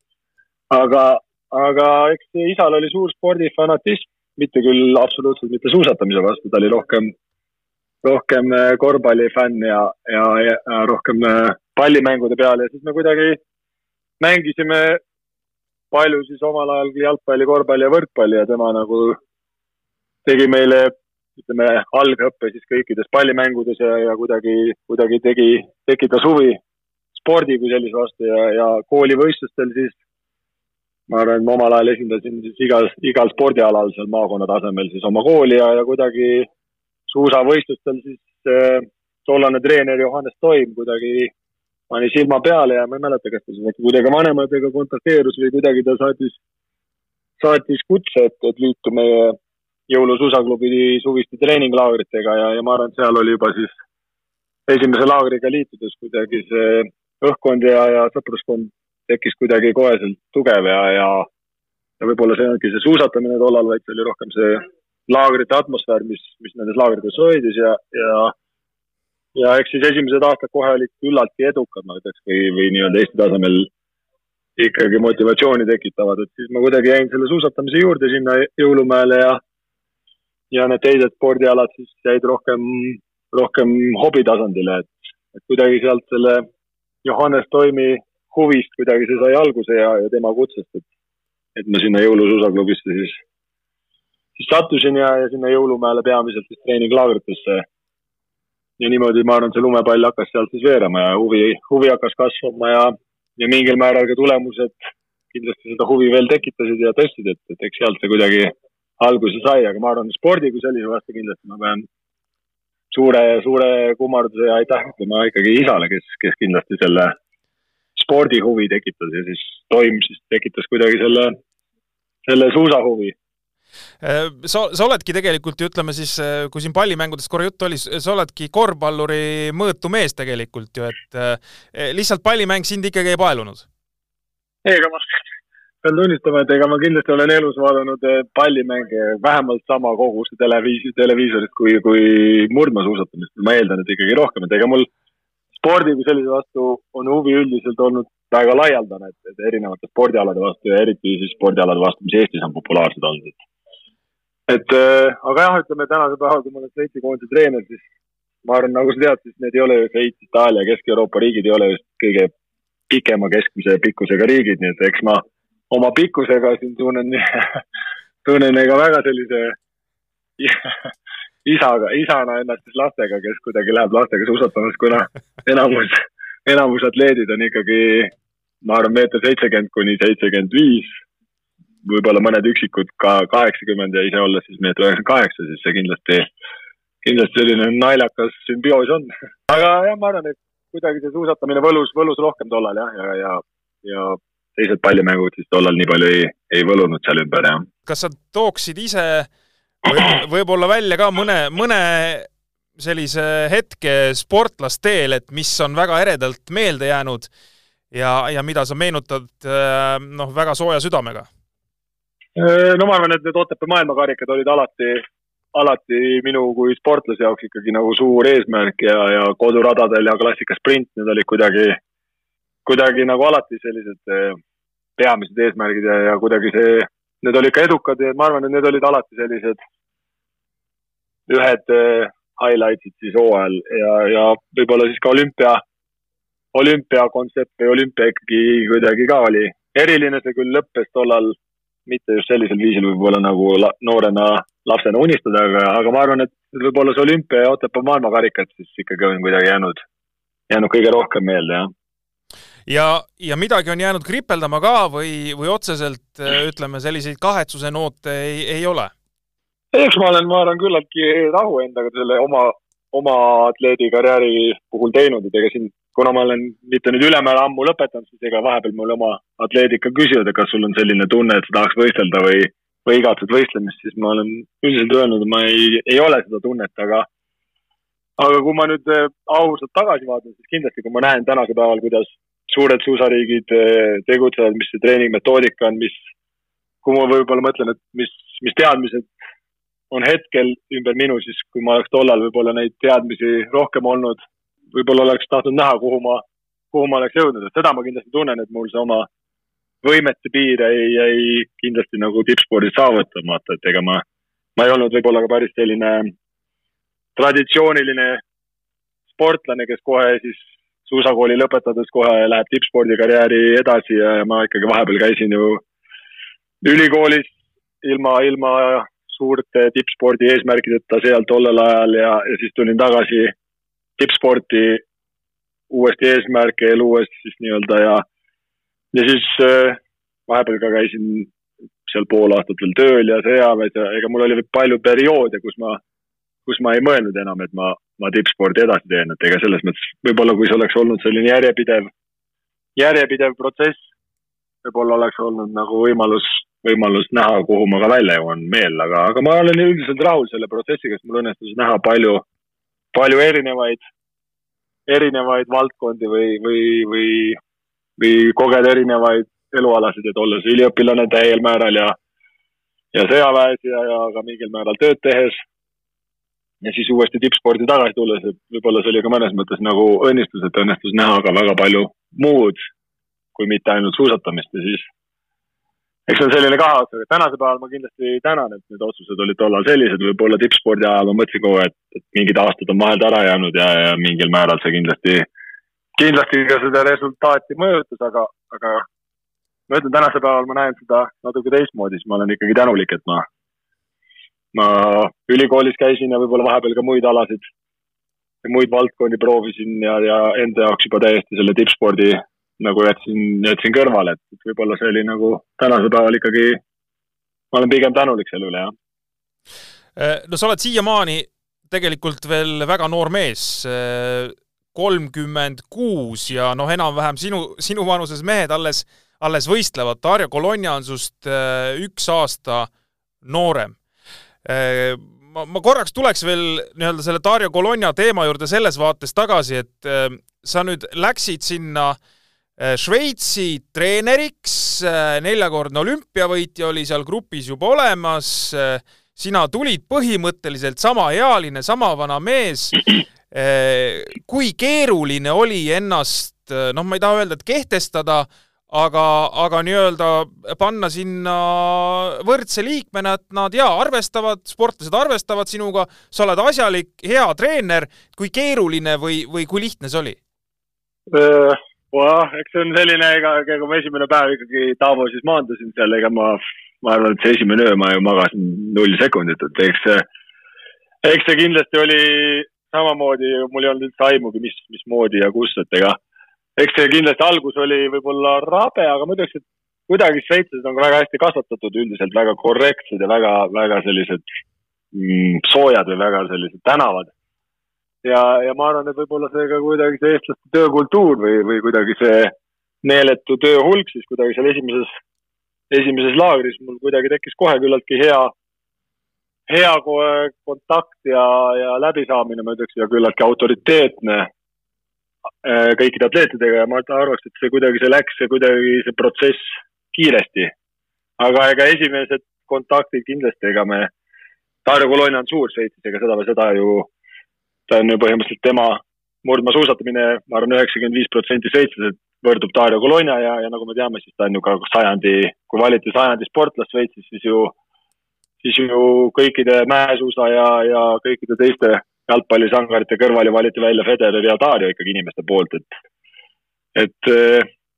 aga, aga eks isal oli suur spordifanatism, mitte küll absoluutselt mitte suusatamise vastu, ta oli rohkem, rohkem äh, korvpallifänn ja, ja, ja rohkem äh, pallimängude peal ja siis me kuidagi mängisime palju siis omal ajal jalgpalli, korvpalli ja võrkpalli ja tema nagu tegi meile, ütleme, algõppe siis kõikides pallimängudes ja, ja kuidagi, kuidagi tegi, tekitas huvi spordi kui sellise vastu ja, ja koolivõistlustel siis ma arvan, et ma omal ajal esindasin siis igal, igal spordialal seal maakonna tasemel siis oma kooli ja, ja kuidagi suusavõistlustel siis äh, tollane treener Johannes Toim kuidagi pani silma peale ja ma ei mäleta, kas ta siis äkki kuidagi vanematega kontakteerus või kuidagi ta saatis, saatis kutse, et, et liitu meie jõulusuusaklubi suviste treeninglaagritega ja, ja ma arvan, et seal oli juba siis esimese laagriga liitudes kuidagi see õhkkond ja, ja sõpruskond tekkis kuidagi koheselt tugev ja, ja ja võib-olla see ongi see suusatamine tollal, vaid see oli rohkem see laagrite atmosfäär, mis, mis nendes laagrites hoidis ja, ja ja eks siis esimesed aastad kohe olid küllaltki edukad, ma ütleks, või, või nii-öelda Eesti tasemel ikkagi motivatsiooni tekitavad, et siis ma kuidagi jäin selle suusatamise juurde sinna jõulumäele ja ja need teised spordialad siis jäid rohkem, rohkem hobi tasandile, et, et kuidagi sealt selle Johannes Toimi huvist kuidagi see sai alguse ja, ja tema kutsest, et, et ma sinna jõulusuusaklubisse siis, siis sattusin ja, ja sinna jõulumäele peamiselt siis treeninglaagritesse. Ja niimoodi, ma arvan, see lumepall hakkas sealt siis veerema ja huvi, huvi hakkas kasvama ja, ja mingil määral ka tulemused kindlasti seda huvi veel tekitasid ja tõstsid, et, et eks sealt see kuidagi alguse sai, aga ma arvan, spordi kui sellise vastu kindlasti ma pean suure, suure kummarduse ja aitäh ütlema ikkagi isale, kes, kes kindlasti selle spordihuvi tekitas ja siis Toim siis tekitas kuidagi selle, selle suusahuvi Äh, sa, sa oledki tegelikult ju ütleme siis, äh, kui siin pallimängudest korra juttu oli, sa oledki korvpalluri mõõtu mees tegelikult ju, et äh, lihtsalt pallimäng sind ikkagi ei paelunud? ei, ega ma [laughs] pean tunnistama, et ega ma kindlasti olen elus vaadanud pallimänge vähemalt sama koguse televiis-, televiisorist kui, kui murdmaasuusatamist. ma eeldan, et ikkagi rohkem, et ega mul spordi kui sellise vastu on huvi üldiselt olnud väga laialdane, et, et erinevate spordialade vastu ja eriti siis spordialade vastu, mis Eestis on populaarsed olnud, et. Et äh, aga jah, ütleme tänasel päeval, kui ma olen Šveitsi koondise treener, siis ma arvan, nagu sa tead, siis need ei ole ju Šveits, Itaalia, Kesk-Euroopa riigid ei ole just kõige pikema keskmise pikkusega riigid, nii et eks ma oma pikkusega siin tunnen [laughs] tunnen ega väga sellise [laughs] isaga, isana ennast siis lastega, kes kuidagi läheb lastega suusatamas, kuna enamus, enamus atleedid on ikkagi, ma arvan, meeter seitsekümmend kuni seitsekümmend viis võib-olla mõned üksikud ka kaheksakümmend ja ise olles siis meeter üheksakümmend kaheksa, siis see kindlasti, kindlasti selline naljakas sümbioos on. aga jah, ma arvan, et kuidagi see suusatamine võlus, võlus rohkem tollal jah, ja, ja, ja teised pallimängud siis tollal nii palju ei, ei võlunud seal ümber, jah. kas sa tooksid ise võib-olla välja ka mõne, mõne sellise hetke sportlasteel, et mis on väga eredalt meelde jäänud ja, ja mida sa meenutad noh, väga sooja südamega? Äh, no ma arvan, et need Otepää maailmakarikad olid alati, alati minu kui sportlase jaoks ikkagi nagu suur eesmärk ja, ja koduradadel ja klassikasprint, need olid kuidagi, kuidagi nagu alati sellised eh, peamised eesmärgid ja, ja kuidagi see, need olid ka edukad ja ma arvan, et need olid alati sellised ühed eh, highlight'id siis hooajal ja, ja võib-olla siis ka olümpia, olümpiakontsept või olümpia ikkagi kuidagi ka oli eriline, see küll lõppes tollal mitte just sellisel viisil võib-olla nagu la, noorena lapsena unistada, aga, aga ma arvan, et võib-olla see olümpia ja Otepää maailmakarikat siis ikkagi on kuidagi jäänud, jäänud kõige rohkem meelde, jah ja, ja midagi on jäänud kripeldama ka või, või otseselt ütleme, selliseid kahetsuse noote ei, ei ole? eks ma olen, ma arvan, küllaltki rahu endaga selle oma, oma atleedikarjääri puhul teinud, et ega siin kuna ma olen mitte nüüd ülemäära ammu lõpetanud, siis ega vahepeal mul oma atleedika küsivad, et kas sul on selline tunne, et sa tahaks võistelda või, või igatsed võistlemist, siis ma olen üldiselt öelnud, et ma ei, ei ole seda tunnet, aga aga kui ma nüüd äh, ausalt tagasi vaatan, siis kindlasti, kui ma näen tänasel päeval, kuidas suured suusariigid äh, tegutsevad, mis see treeningmetoodika on, mis, kui ma võib-olla mõtlen, et mis, mis teadmised on hetkel ümber minu, siis kui ma oleks tollal võib-olla neid teadmisi rohkem olnud võib-olla oleks tahtnud näha, kuhu ma, kuhu ma oleks jõudnud, et seda ma kindlasti tunnen, et mul see oma võimete piir jäi, jäi kindlasti nagu tippspordis saavutamata, et ega ma, ma ei olnud võib-olla ka päris selline traditsiooniline sportlane, kes kohe siis suusakooli lõpetades kohe läheb tippspordikarjääri edasi ja, ja ma ikkagi vahepeal käisin ju ülikoolis ilma, ilma suurte tippspordi eesmärkideta seal tollel ajal ja, ja siis tulin tagasi tippsporti uuesti eesmärke luues siis nii-öelda ja, ja siis äh, vahepeal ka käisin seal pool aastat veel tööl ja sõjaväes ja ega mul oli palju perioode, kus ma, kus ma ei mõelnud enam, et ma, ma tippspordi edasi teen, et ega selles mõttes võib-olla kui see oleks olnud selline järjepidev, järjepidev protsess, võib-olla oleks olnud nagu võimalus, võimalus näha, kuhu ma ka välja jõuan meel, aga, aga ma olen üldiselt rahul selle protsessiga, sest mul õnnestus näha palju palju erinevaid, erinevaid valdkondi või, või, või, või kogeda erinevaid elualasid, et olles üliõpilane täiel määral ja, ja sõjaväes ja, ja ka mingil määral tööd tehes. Ja siis uuesti tippspordi tagasi tulles, et võib-olla see oli ka mõnes mõttes nagu õnnistus, et õnnestus näha ka väga palju muud kui mitte ainult suusatamist ja siis eks see on selline kahe otsaga, tänasel päeval ma kindlasti tänan, et need otsused olid tollal sellised, võib-olla tippspordi ajal ma mõtlesin kogu aeg, et mingid aastad on vahelt ära jäänud ja, ja mingil määral see kindlasti, kindlasti ka seda resultaati mõjutas, aga, aga ma ütlen, tänasel päeval ma näen seda natuke teistmoodi, siis ma olen ikkagi tänulik, et ma, ma ülikoolis käisin ja võib-olla vahepeal ka muid alasid ja muid valdkondi proovisin ja, ja enda jaoks juba täiesti selle tippspordi nagu jätsin, jätsin kõrvale, et võib-olla see oli nagu tänasel päeval ikkagi, ma olen pigem tänulik selle üle, jah. Äh, no sa oled siiamaani tegelikult veel väga noor mees, äh, kolmkümmend kuus ja noh, enam-vähem sinu, sinu vanuses mehed alles, alles võistlevad. Darja Kolonja on sinust äh, üks aasta noorem. Ma, ma korraks tuleks veel nii-öelda selle Darja Kolonja teema juurde selles vaates tagasi, et sa nüüd läksid sinna äh, Äh, Šveitsi treeneriks, äh, neljakordne olümpiavõitja oli seal grupis juba olemas, äh, sina tulid põhimõtteliselt samaealine, sama vana mees. kui keeruline oli ennast, noh, ma ei taha öelda, et kehtestada, aga, aga nii-öelda panna sinna võrdse liikmena, et nad jaa, arvestavad, sportlased arvestavad sinuga, sa oled asjalik, hea treener, kui keeruline või, või kui lihtne see oli? Vah, eks see on selline, ega, ega ma esimene päev ikkagi Taavo siis maandusin seal, ega ma, ma arvan, et see esimene öö ma ju magasin null sekundit, et eks see, eks see kindlasti oli samamoodi, mul ei olnud üldse aimugi, mis, mismoodi ja kus, et ega eks see kindlasti algus oli võib-olla rabe, aga ma ütleks, et kuidagi šveitslased on ka väga hästi kasvatatud üldiselt, väga korrektsed ja väga, väga sellised mm, soojad või väga sellised tänavad. Ja, ja ma arvan, et võib-olla see ka kuidagi see eestlaste töökultuur või, või kuidagi see meeletu töö hulk siis kuidagi seal esimeses, esimeses laagris mul kuidagi tekkis kohe küllaltki hea, hea kontakt ja, ja läbisaamine, ma ütleks, ja küllaltki autoriteetne kõikide atleetidega ja ma arvaks, et see kuidagi, see läks, see kuidagi, see protsess kiiresti. aga ega esimesed kontaktid kindlasti, ega me Dario Colonia on suur Šveitsis, ega seda seda ju, ta on ju põhimõtteliselt tema murdmaasuusatamine, ma arvan, üheksakümmend viis protsenti šveitslased võrdub Dario Colonia ja, ja nagu me teame, siis ta on ju ka sajandi, kui valiti sajandi sportlast Šveitsis, siis ju, siis ju kõikide mäesuusa ja, ja kõikide teiste jalgpallisangarite kõrval ju valiti välja Federer ja Dario ikkagi inimeste poolt, et, et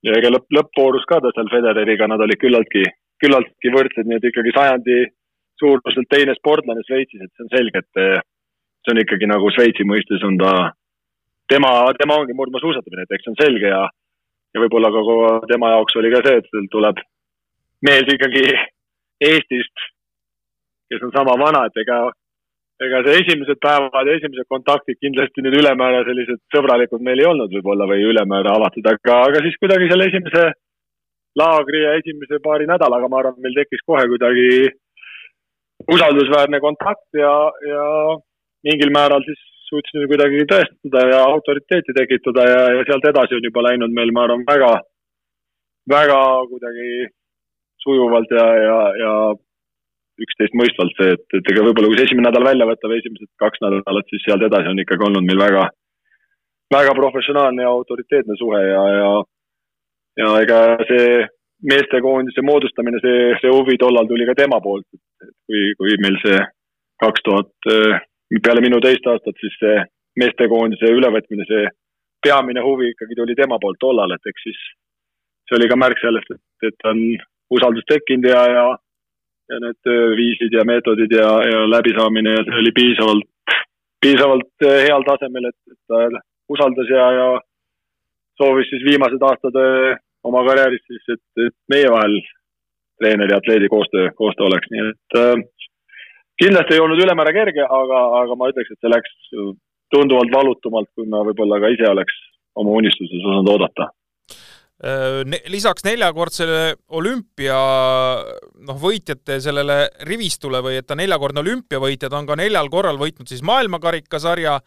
ja ega lõpp, lõppvoorus ka ta seal Federeriga, nad olid küllaltki, küllaltki võrdsed, nii et ikkagi sajandi suuruselt teine sportlane Šveitsis, et see on selge, et see on ikkagi nagu Šveitsi mõistes on ta, tema, tema ongi murdmaasuusatamine, et eks see on selge ja ja võib-olla ka tema jaoks oli ka see, et tuleb mees ikkagi Eestist, kes on sama vana, et ega, ega see esimesed päevad ja esimesed kontaktid kindlasti nüüd ülemäära sellised sõbralikud meil ei olnud võib-olla või ülemäära avatud, aga, aga siis kuidagi selle esimese laagri ja esimese paari nädalaga, ma arvan, meil tekkis kohe kuidagi usaldusväärne kontakt ja, ja mingil määral siis suutsime kuidagi tõestada ja autoriteeti tekitada ja, ja sealt edasi on juba läinud meil, ma arvan, väga, väga kuidagi sujuvalt ja, ja, ja üksteist mõistvalt see, et, et ega võib-olla kui see esimene nädal välja võtta või esimesed kaks nädalat, siis sealt edasi on ikkagi olnud meil väga, väga professionaalne ja autoriteetne suhe ja, ja, ja ega see meestekoondise moodustamine, see, see huvi tollal tuli ka tema poolt, et kui, kui meil see kaks tuhat peale minu teist aastat siis see meestekoondise ülevõtmine, see peamine huvi ikkagi tuli tema poolt tollal, et eks siis see oli ka märk sellest, et, et on usaldus tekkinud ja, ja ja need tööviisid ja meetodid ja, ja läbisaamine ja see oli piisavalt, piisavalt äh, heal tasemel, et, et ta usaldas ja, ja soovis siis viimased aastad äh, oma karjääris siis, et, et meie vahel treeneri ja atleedi koostöö, koostöö oleks, nii et äh, kindlasti ei olnud ülemäära kerge, aga, aga ma ütleks, et see läks tunduvalt valutumalt, kui ma võib-olla ka ise oleks oma unistuses osanud oodata äh, lisaks neljakordsele olümpia noh, võitjate sellele rivistule või et ta neljakordne olümpiavõitja, ta on ka neljal korral võitnud siis maailmakarikasarja,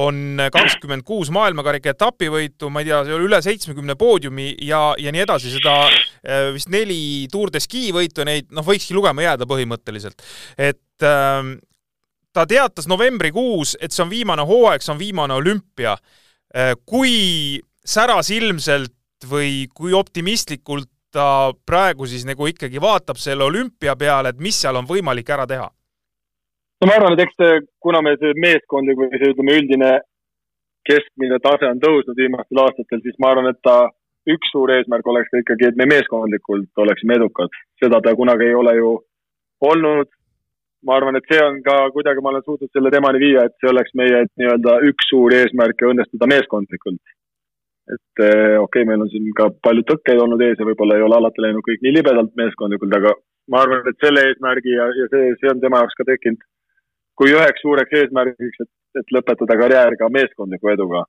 on kakskümmend kuus maailmakarika etapivõitu, ma ei tea, üle seitsmekümne poodiumi ja, ja nii edasi, seda äh, vist neli Tour de Ski võitu neid noh, võikski lugema jääda põhimõtteliselt. et äh, ta teatas novembrikuus, et see on viimane hooaeg, see on viimane olümpia äh,. kui särasilmselt või kui optimistlikult ta praegu siis nagu ikkagi vaatab selle olümpia peale, et mis seal on võimalik ära teha? no ma arvan, et eks see, kuna me see meeskondlik või see ütleme, üldine keskmine tase on tõusnud viimastel aastatel, siis ma arvan, et ta üks suur eesmärk oleks ka ikkagi, et me meeskondlikult oleksime edukad. seda ta kunagi ei ole ju olnud. ma arvan, et see on ka kuidagi, ma olen suutnud selle temani viia, et see oleks meie nii-öelda üks suur eesmärk ja õnnestuda meeskondlikult. Et eh, okei okay,, meil on siin ka palju tõkkeid olnud ees ja võib-olla ei ole alati läinud kõik nii libedalt meeskondlikult, aga ma arvan, et selle eesmärgi ja, ja see, see on tema jaoks ka tekkinud kui üheks suureks eesmärgiks, et, et lõpetada karjäär ka meeskondliku eduga.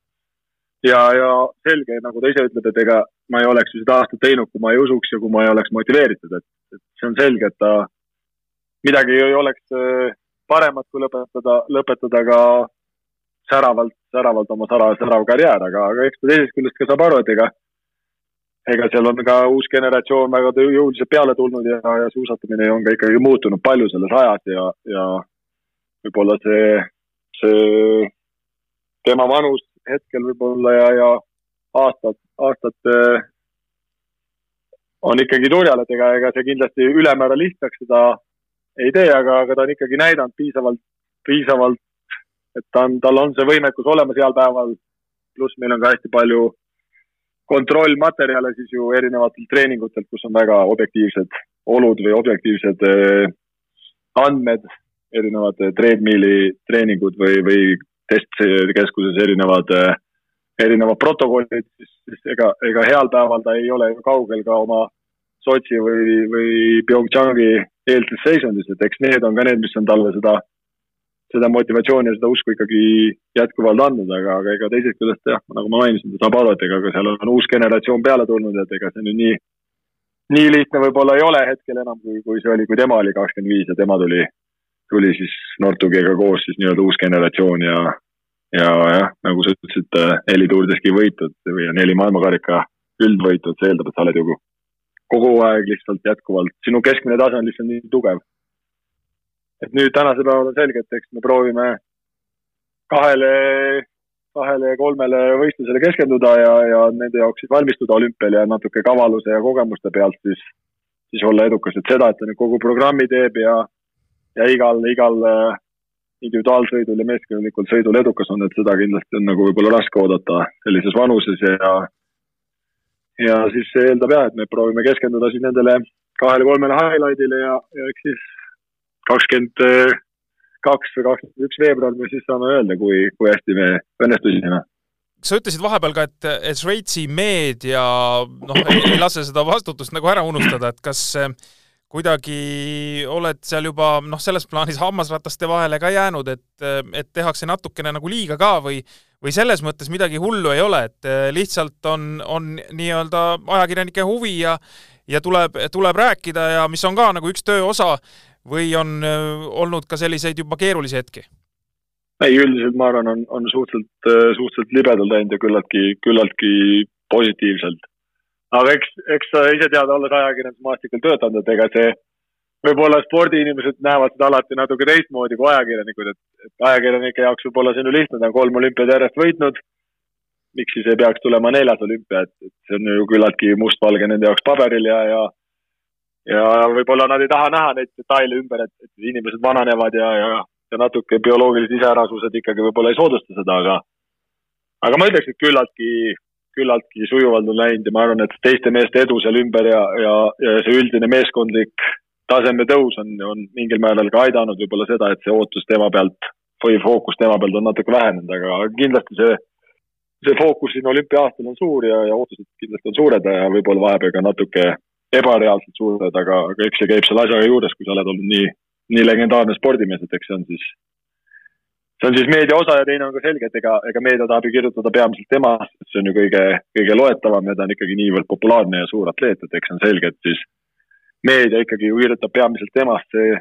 ja, ja selge, nagu ta ise ütleb, et ega ma ei oleks ju seda aastat teinud, kui ma ei usuks ja kui ma ei oleks motiveeritud, et, et see on selge, et ta midagi ei oleks äh, paremat, kui lõpetada, lõpetada ka säravalt, säravalt oma särav, särav karjäär, aga, aga eks ta teisest küljest ka saab aru, et ega ega seal on ka uus generatsioon väga jõuliselt peale tulnud ja, ja suusatamine on ka ikkagi muutunud palju selles ajas ja, ja võib-olla see, see tema vanus hetkel võib-olla ja, ja aastad, aastad on ikkagi turjal, et ega, ega see kindlasti ülemäära lihtsaks seda ei tee, aga, aga ta on ikkagi näidanud piisavalt, piisavalt, et ta on, tal on see võimekus olemas heal päeval. pluss meil on ka hästi palju kontrollmaterjale siis ju erinevatelt treeningutelt, kus on väga objektiivsed olud või objektiivsed äh, andmed erinevad treadmill'i treeningud või, või testkeskuses erinevad, erinevad protokollid, siis ega, ega heal päeval ta ei ole ju kaugel ka oma Sotši või, või PyeongChangi eelses seisundis, et eks need on ka need, mis on talle seda, seda motivatsiooni ja seda usku ikkagi jätkuvalt andnud, aga, aga ega teisest küljest jah, nagu ma mainisin, ta saab aru, et ega ka seal on uus generatsioon peale tulnud, et ega see nüüd nii, nii lihtne võib-olla ei ole hetkel enam, kui, kui see oli, kui tema oli kakskümmend viis ja tema tuli tuli siis Nortugiga koos siis nii-öelda uus generatsioon ja, ja jah, nagu sa ütlesid, neli Tour de Ski võitud või neli maailmakarika üldvõitud, see eeldab, et sa oled ju kogu aeg lihtsalt jätkuvalt, sinu keskmine tase on lihtsalt nii tugev. Et nüüd tänasel päeval on selge, et eks me proovime kahele, kahele ja kolmele võistlusele keskenduda ja, ja nende jaoks siis valmistuda olümpial ja natuke kavaluse ja kogemuste pealt siis, siis olla edukas, et seda, et ta nüüd kogu programmi teeb ja, ja igal, igal äh, individuaalsõidul ja meeskondlikul sõidul edukas on, et seda kindlasti on nagu võib-olla raske oodata sellises vanuses ja ja siis see eeldab jah, et me proovime keskenduda siis nendele kahele-kolmele highlight'ile ja, ja eks siis kakskümmend kaks või kakskümmend üks veebruar me siis saame öelda, kui, kui hästi me õnnestusime. Sa ütlesid vahepeal ka, et, et Šveitsi meedia noh, ei lase seda vastutust nagu ära unustada, et kas kuidagi oled seal juba noh, selles plaanis hammasrataste vahele ka jäänud, et, et tehakse natukene nagu liiga ka või, või selles mõttes midagi hullu ei ole, et lihtsalt on, on nii-öelda ajakirjanike huvi ja ja tuleb, tuleb rääkida ja mis on ka nagu üks töö osa või on olnud ka selliseid juba keerulisi hetki? ei, üldiselt ma arvan, on, on suhteliselt, suhteliselt libedalt läinud ja küllaltki, küllaltki positiivselt aga eks, eks sa ise tead, olles ajakirjandusmaastikul töötanud, et ega see võib-olla spordiinimesed näevad seda alati natuke teistmoodi kui ajakirjanikud, et, et ajakirjanike jaoks võib-olla see on ju lihtne, ta on kolm olümpiat järjest võitnud. miks siis ei peaks tulema neljas olümpia, et, et see on ju küllaltki mustvalge nende jaoks paberil ja, ja ja võib-olla nad ei taha näha neid detaile ümber, et, et inimesed vananevad ja, ja, ja natuke bioloogilised iseärasused ikkagi võib-olla ei soodusta seda, aga aga ma ütleks, et küllaltki küllaltki sujuvalt on läinud ja ma arvan, et teiste meeste edu seal ümber ja, ja, ja see üldine meeskondlik taseme tõus on, on mingil määral ka aidanud võib-olla seda, et see ootus tema pealt või fookus tema pealt on natuke vähenenud, aga kindlasti see, see fookus siin olümpia-aastal on suur ja, ja ootused kindlasti on suured ja võib-olla vahepeal ka natuke ebareaalselt suured, aga, aga eks see käib selle asjaga juures, kui sa oled olnud nii, nii legendaarne spordimees, et eks see on siis see on siis meedia osa ja teine on ka selge, et ega, ega meedia tahab ju kirjutada peamiselt temast, et see on ju kõige, kõige loetavam ja ta on ikkagi niivõrd populaarne ja suur atleet, et eks on selge, et siis meedia ikkagi ju kirjutab peamiselt temast, see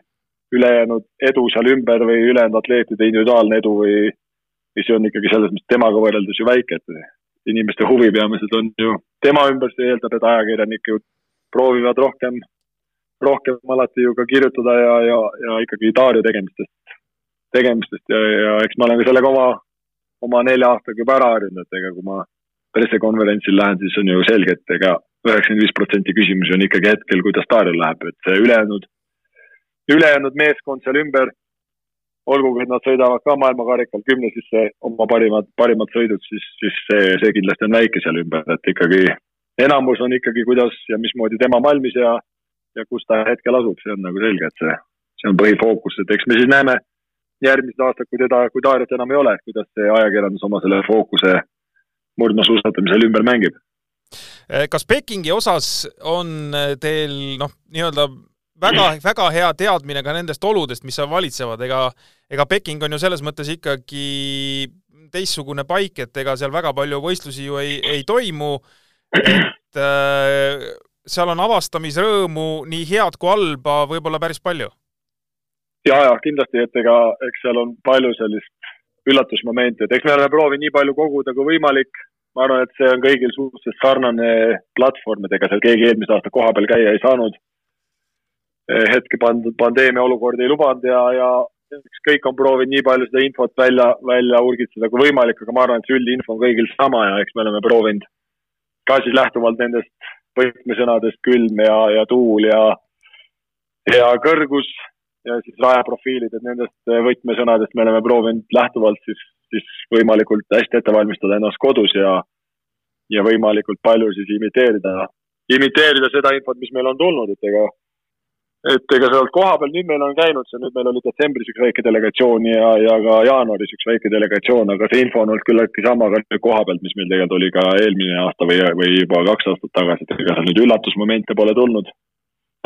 ülejäänud edu seal ümber või ülejäänud atleetide individuaalne edu või, või see on ikkagi selles mõttes temaga võrreldes ju väike, et inimeste huvi peamiselt on ju tema ümber, see eeldab, et ajakirjanikud proovivad rohkem, rohkem alati ju ka kirjutada ja, ja, ja ikkagi Daario tegemistest tegemistest ja, ja eks ma olen ka sellega oma, oma nelja aastaga juba ära harjunud, et ega kui ma pressikonverentsil lähen, siis on ju selge, et ega üheksakümmend viis protsenti küsimusi on ikkagi hetkel, kuidas Taaril läheb, et see ülejäänud, ülejäänud meeskond seal ümber, olgugi, et nad sõidavad ka maailmakarikal kümne sisse oma parimad, parimad sõidud, siis, siis see, see kindlasti on väike seal ümber, et ikkagi enamus on ikkagi, kuidas ja mismoodi tema valmis ja, ja kus ta hetkel asub, see on nagu selge, et see, see on põhifookus, et eks me siis näeme järgmised aastad, kui teda, kui Taariat enam ei ole, et kuidas see ajakirjandus oma selle fookuse murdmaasuusatamisel ümber mängib. Kas Pekingi osas on teil noh, nii-öelda väga, väga hea teadmine ka nendest oludest, mis seal valitsevad, ega ega Peking on ju selles mõttes ikkagi teistsugune paik, et ega seal väga palju võistlusi ju ei, ei toimu, et äh, seal on avastamisrõõmu nii head kui halba võib-olla päris palju ja, ja kindlasti, et ega, eks seal on palju sellist üllatusmomente, et eks me oleme proovinud nii palju koguda kui võimalik. ma arvan, et see on kõigil suhteliselt sarnane platvorm, et ega seal keegi eelmise aasta koha peal käia ei saanud. hetke pandud pandeemia olukord ei lubanud ja, ja eks kõik on proovinud nii palju seda infot välja, välja urgitseda kui võimalik, aga ma arvan, et see üldinfo on kõigil sama ja eks me oleme proovinud ka siis lähtuvalt nendest võtmesõnadest külm ja, ja tuul ja, ja kõrgus ja siis rajaprofiilid, et nendest võtmesõnadest me oleme proovinud lähtuvalt siis, siis võimalikult hästi ette valmistada ennast kodus ja, ja võimalikult palju siis imiteerida, imiteerida seda infot, mis meil on tulnud, et ega, et ega sealt kohapeal, nüüd meil on käinud see, nüüd meil oli detsembris üks väike delegatsioon ja, ja ka jaanuaris üks väike delegatsioon, aga see info on olnud küllaltki sama ka koha pealt, mis meil tegelikult oli ka eelmine aasta või, või juba kaks aastat tagasi, et ega seal nüüd üllatusmomente pole tulnud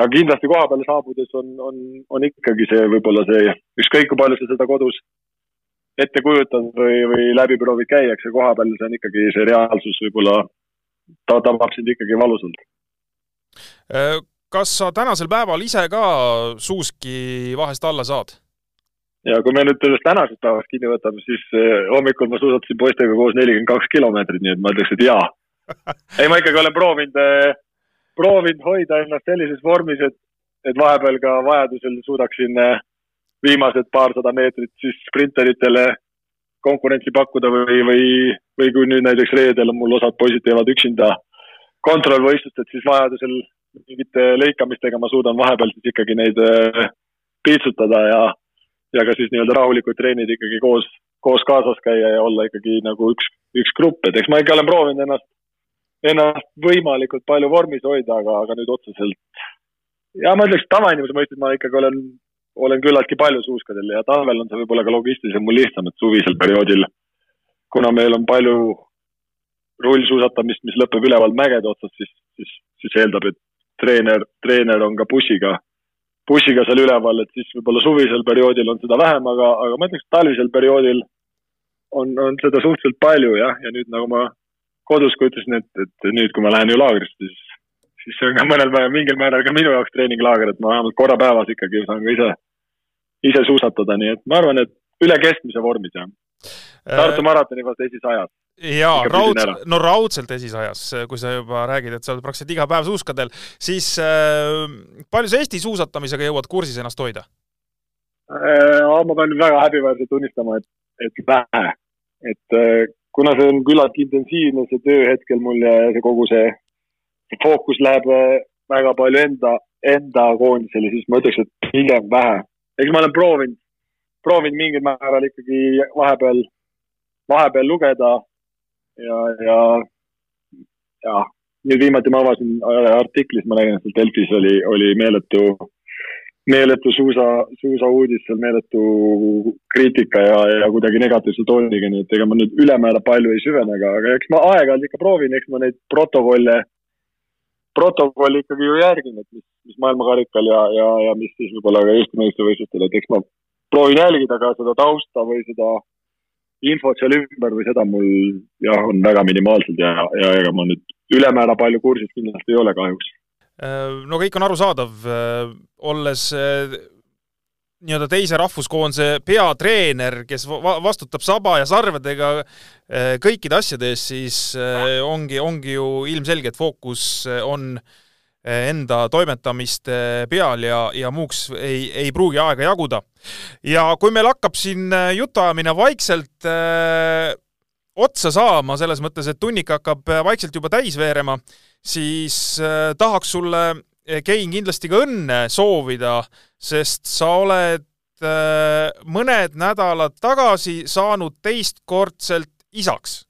aga kindlasti koha peale saabudes on, on, on ikkagi see võib-olla see, ükskõik kui palju sa seda kodus ette kujutad või, või läbi proovid käia, eks see koha peal, see on ikkagi see reaalsus võib-olla, ta tabab sind ikkagi valusalt. Kas sa tänasel päeval ise ka suuski vahest alla saad? ja kui me nüüd sellest tänasest päevast kinni võtame, siis äh, hommikul ma suusatasin poistega koos nelikümmend kaks kilomeetrit, nii et ma ütleks, et jaa [laughs] ei, ma ikkagi olen proovinud äh, proovinud hoida ennast sellises vormis, et, et vahepeal ka vajadusel suudaksin, viimased paarsada meetrit siis sprinteritele konkurentsi pakkuda või, või, või kui nüüd näiteks reedel on mul osad poisid teevad üksinda kontrollvõistlust, et siis vajadusel mingite lõikamistega ma suudan vahepeal siis ikkagi neid äh, piitsutada ja, ja ka siis nii-öelda rahulikult treenida ikkagi koos, koos kaasas käia ja olla ikkagi nagu üks, üks grupp, et eks ma ikka olen proovinud ennast, ennast võimalikult palju vormis hoida, aga, aga nüüd otseselt ja ma ütleks, tavainimese mõistes ma ikkagi olen olen küllaltki palju suuskadel ja talvel on see võib-olla ka logistiliselt mul lihtsam, et suvisel perioodil, kuna meil on palju rullsuusatamist, mis lõpeb üleval mägede otsas, siis, siis, siis eeldab, et treener, treener on ka bussiga, bussiga seal üleval, et siis võib-olla suvisel perioodil on seda vähem, aga, aga ma ütleks, talvisel perioodil on, on seda suhteliselt palju jah, ja nüüd nagu ma kodus ka ütlesin, et, et nüüd, kui ma lähen ju laagrisse, siis siis see on ka mõnel määral, mingil määral ka minu jaoks treeninglaager, et ma vähemalt korra päevas ikkagi saan ka ise, ise suusatada, nii et ma arvan, et üle keskmise vormis, jah. Tartu äh, maratoni vast esisajas. Jaa, raudselt, no raudselt esisajas, kui sa juba räägid, et sa oled praktiliselt iga päev suuskadel, siis äh, palju sa Eesti suusatamisega jõuad kursis ennast hoida äh,? ma pean väga häbiväärselt tunnistama, et, et vähe. et äh, kuna see on küllaltki intensiivne, see töö hetkel mul ja see kogu see fookus läheb äh, väga palju enda, enda koondisele, siis ma ütleks, et pigem vähe. eks ma olen proovinud, proovinud mingil määral ikkagi vahepeal, vahepeal lugeda ja, ja, ja. Nüüd viimati ma avasin artiklis, ma nägin, et Delfis oli, oli meeletu, meeletu suusa, suusauudis seal, meeletu kriitika ja, ja kuidagi negatiivse tooniga, nii et ega ma nüüd ülemäära palju ei süvene, aga, aga eks ma aeg-ajalt ikka proovin, eks ma neid protokolle protokolli ikkagi ju järgin, et mis, mis maailmakarikal ja, ja, ja mis siis võib-olla ka Eesti meistrivõistlustel, et eks ma proovin jälgida ka seda tausta või seda infot seal ümber või seda mul jah, on väga minimaalselt ja, ja ega ma nüüd ülemäära palju kursis kindlasti ei ole kahjuks. no kõik on arusaadav, olles nii-öelda teise rahvuskoondise peatreener, kes va vastutab saba ja sarvedega kõikide asjade eest, siis ongi, ongi ju ilmselge, et fookus on enda toimetamiste peal ja, ja muuks ei, ei pruugi aega jaguda. ja kui meil hakkab siin jutuajamine vaikselt öö, otsa saama, selles mõttes, et tunnik hakkab vaikselt juba täis veerema, siis öö, tahaks sulle Kein kindlasti ka õnne soovida, sest sa oled äh, mõned nädalad tagasi saanud teistkordselt isaks.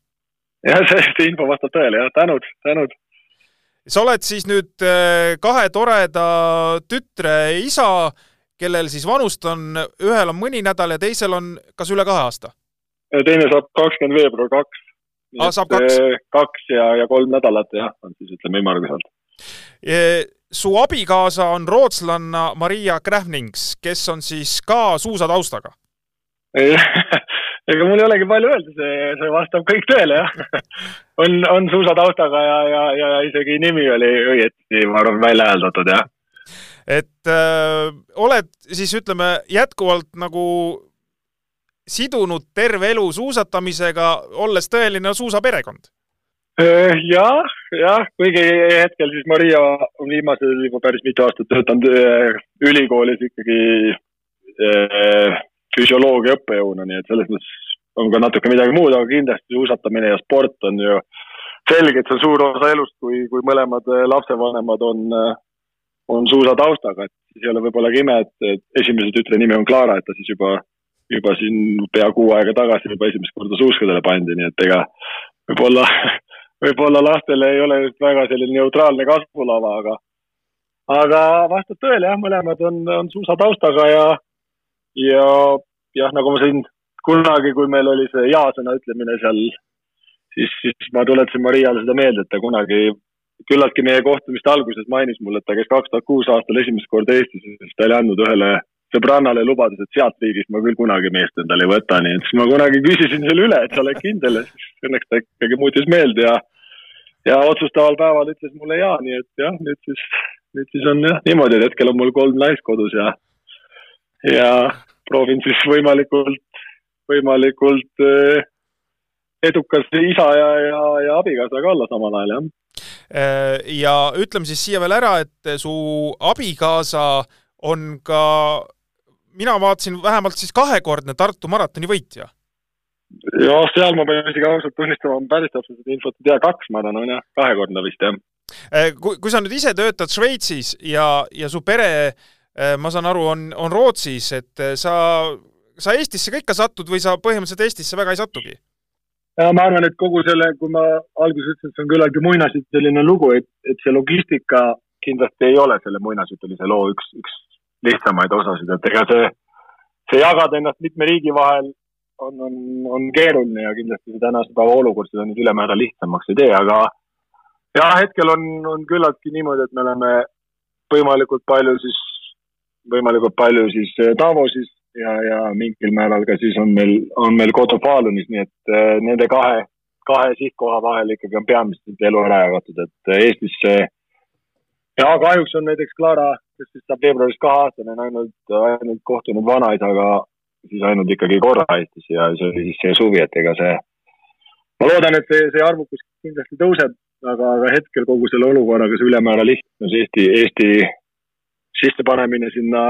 jah, see info vastab tõele, jah, tänud, tänud. Sa oled siis nüüd äh, kahe toreda tütre isa, kellel siis vanust on, ühel on mõni nädal ja teisel on kas üle kahe aasta? teine saab kakskümmend veebruar kaks. aa, saab kaks? Äh, kaks ja, ja kolm nädalat jah, on siis ütleme ümmarguselt su abikaasa on rootslanna Maria Krähnings, kes on siis ka suusataustaga [laughs] ega mul ei olegi palju öelda, see, see vastab kõik tõele, jah. [laughs] on, on suusataustaga ja, ja, ja isegi nimi oli õieti, ma arvan, välja hääldatud, jah. et öö, äh, oled siis ütleme jätkuvalt nagu sidunud terve elu suusatamisega, olles tõeline suusaperekond Äh, jah, jah, kuigi hetkel siis Maria on viimasel juba päris mitu aastat töötanud äh, ülikoolis ikkagi füsioloogia õppejõuna, nii et selles mõttes on ka natuke midagi muud, aga kindlasti suusatamine ja sport on ju selge, et see on suur osa elust, kui, kui mõlemad lapsevanemad on, on suusataustaga, et siis ei ole võib-olla ka ime, et esimese tütre nimi on Clara, et ta siis juba, juba siin pea kuu aega tagasi juba esimest korda suuskadele pandi, nii et ega võib-olla [laughs] võib-olla lastele ei ole just väga selline neutraalne kasvulava, aga, aga vastab tõele jah, mõlemad on, on suusataustaga ja, ja jah, nagu ma siin kunagi, kui meil oli see ja-sõna ütlemine seal, siis, siis ma tuletasin Mariale seda meelde, et ta kunagi küllaltki meie kohtumiste alguses mainis mulle, et ta käis kaks tuhat kuus aastal esimest korda Eestis, siis ta oli andnud ühele sõbrannale lubadus, et sealt riigist ma küll kunagi meest endale ei võta, nii et siis ma kunagi küsisin selle üle, et sa oled kindel ja siis õnneks ta ikkagi muutis meelde ja ja otsustaval päeval ütles mulle ja, nii et jah, nüüd siis, nüüd siis on jah niimoodi, et hetkel on mul kolm naist kodus ja, ja proovin siis võimalikult, võimalikult eh, edukas isa ja, ja, ja abikaasa ka olla samal ajal, jah. Eh, ja ütleme siis siia veel ära, et su abikaasa on ka mina vaatasin vähemalt siis kahekordne Tartu maratoni võitja. jah, seal ma pean isegi ausalt tunnistama, ma päris täpselt seda infot ei tea, kaks ma arvan, on jah, kahekordne vist jah. Äh, kui, kui sa nüüd ise töötad Šveitsis ja, ja su pere, ma saan aru, on, on Rootsis, et äh, sa, sa Eestisse ka ikka satud või sa põhimõtteliselt Eestisse väga ei satugi? ja ma arvan, et kogu selle, kui ma alguses ütlesin, et see on küllaltki muinasjutuline lugu, et, et see logistika kindlasti ei ole selle muinasjutulise loo üks, üks lihtsamaid osasid, et ega see, see jagada ennast mitme riigi vahel on, on, on keeruline ja kindlasti see tänase päeva olukord seda nüüd ülemäära lihtsamaks ei tee, aga jah, hetkel on, on küllaltki niimoodi, et me oleme võimalikult palju siis, võimalikult palju siis Davosis ja, ja mingil määral ka siis on meil, on meil kodu Falunis, nii et äh, nende kahe, kahe sihtkoha vahel ikkagi on peamiselt elu ära jagatud, et äh, Eestisse ja kahjuks on näiteks Clara, kes siis saab veebruaris kaheaastane, on ainult, ainult kohtunud vanaisaga siis ainult ikkagi korra Eestis ja see oli siis see suvi, et ega see, ma loodan, et see, see arvukus kindlasti tõuseb, aga, aga hetkel kogu selle olukorraga see ülemäära lihtne, see Eesti, Eesti sissepanemine sinna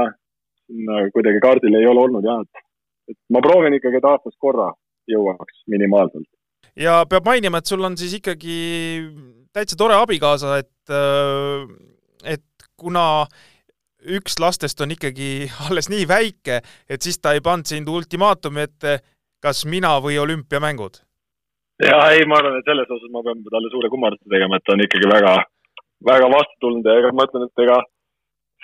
sinna kuidagi kaardile ei ole olnud jah, et, et ma proovin ikkagi, et aastas korra jõuaks minimaalselt. ja peab mainima, et sul on siis ikkagi täitsa tore abikaasa, et, äh, et kuna üks lastest on ikkagi [laughs] alles nii väike, et siis ta ei pannud sind ultimaatumi ette, kas mina või olümpiamängud? ja ei, ma arvan, et selles osas ma pean talle suure kummarduse tegema, et ta on ikkagi väga, väga vastutulnud ja ega ma ütlen, et ega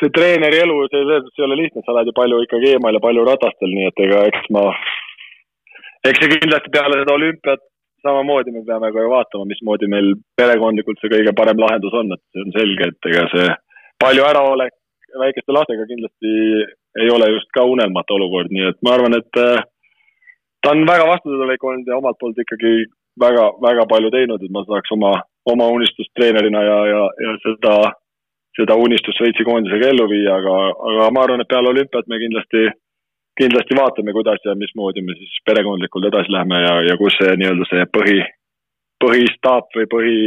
see treeneri elu, selles mõttes ei ole lihtne, sa oled ju palju ikkagi eemal ja palju ratastel, nii et ega eks ma, eks see kindlasti peale seda olümpiat samamoodi me peame ka ju vaatama, mismoodi meil perekondlikult see kõige parem lahendus on, et see on selge, et ega see palju äraolek väikeste lastega kindlasti ei ole just ka unelmatu olukord, nii et ma arvan, et äh, ta on väga vastutulek olnud ja omalt poolt ikkagi väga, väga palju teinud, et ma saaks oma, oma unistust treenerina ja, ja, ja seda seda unistust Šveitsi koondisega ellu viia, aga, aga ma arvan, et peale olümpiat me kindlasti, kindlasti vaatame, kuidas ja mismoodi me siis perekondlikult edasi läheme ja, ja kus see nii-öelda see põhi, põhistaap või põhi,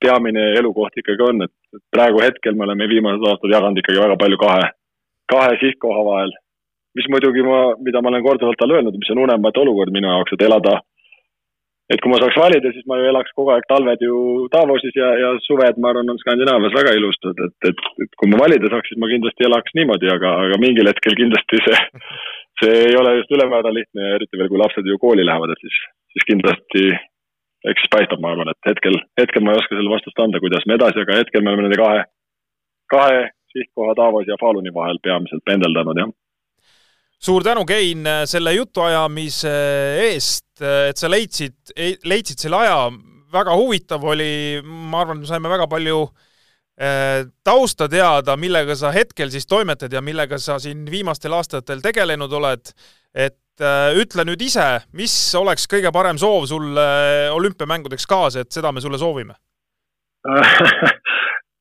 peamine elukoht ikkagi on, et praegu hetkel me oleme viimased aastad jaganud ikkagi väga palju kahe, kahe sihtkoha vahel. mis muidugi ma, mida ma olen korduvalt talle öelnud, mis on unematu olukord minu jaoks, et elada et kui ma saaks valida, siis ma ju elaks kogu aeg talved ju Davosis ja, ja suved, ma arvan, on Skandinaavias väga ilusad, et, et, et kui ma valida saaks, siis ma kindlasti elaks niimoodi, aga, aga mingil hetkel kindlasti see, see ei ole just ülemäära lihtne ja eriti veel, kui lapsed ju kooli lähevad, et siis, siis kindlasti eks siis paistab, ma arvan, et hetkel, hetkel ma ei oska selle vastust anda, kuidas me edasi, aga hetkel me oleme nende kahe, kahe sihtkoha Davos ja Faluni vahel peamiselt pendeldanud, jah suur tänu, Kein, selle jutuajamise eest, et sa leidsid, leidsid selle aja, väga huvitav oli, ma arvan, me saime väga palju eh, tausta teada, millega sa hetkel siis toimetad ja millega sa siin viimastel aastatel tegelenud oled. et eh, ütle nüüd ise, mis oleks kõige parem soov sulle olümpiamängudeks kaasa, et seda me sulle soovime [laughs]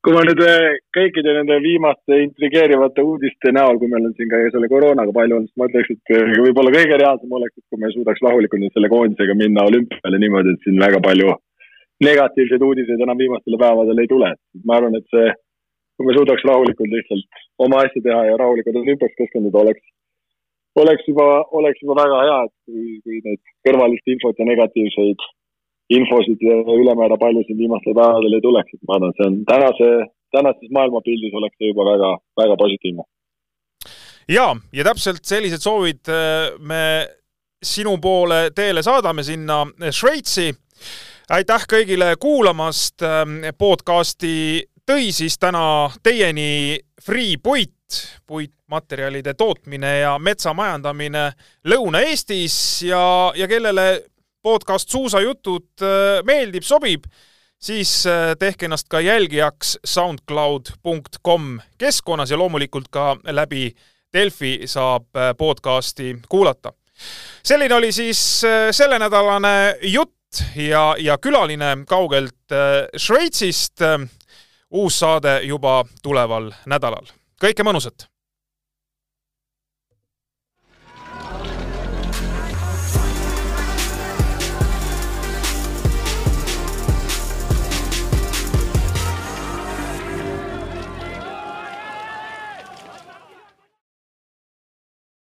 kui ma nüüd äh, kõikide nende viimaste intrigeerivate uudiste näol, kui meil on siin ka selle koroonaga palju olnud, siis ma ütleks, et äh, võib-olla kõige reaalsem oleks, et kui me suudaks rahulikult nüüd selle koondisega minna olümpiale niimoodi, et siin väga palju negatiivseid uudiseid enam viimastele päevadele ei tule. ma arvan, et see, kui me suudaks rahulikult lihtsalt oma asja teha ja rahulikult olümpiaks keskenduda, oleks, oleks juba, oleks juba väga hea, et kui, kui neid kõrvalist infot ja negatiivseid infosid ülemäära palju siin viimastel päevadel ei tuleks, et ma arvan, et see on tänase, tänases maailmapildis oleks see juba väga, väga positiivne. jaa, ja täpselt sellised soovid äh, me sinu poole teele saadame sinna Šveitsi. aitäh kõigile kuulamast, ähm, podcasti tõi siis täna teieni Free Puit, puitmaterjalide tootmine ja metsamajandamine Lõuna-Eestis ja, ja kellele podcast Suusajutud äh, meeldib, sobib, siis äh, tehke ennast ka jälgijaks soundcloud.com keskkonnas ja loomulikult ka läbi Delfi saab äh, podcasti kuulata. selline oli siis sellenädalane jutt ja, ja külaline kaugelt Šveitsist. uus saade juba tuleval nädalal. kõike mõnusat!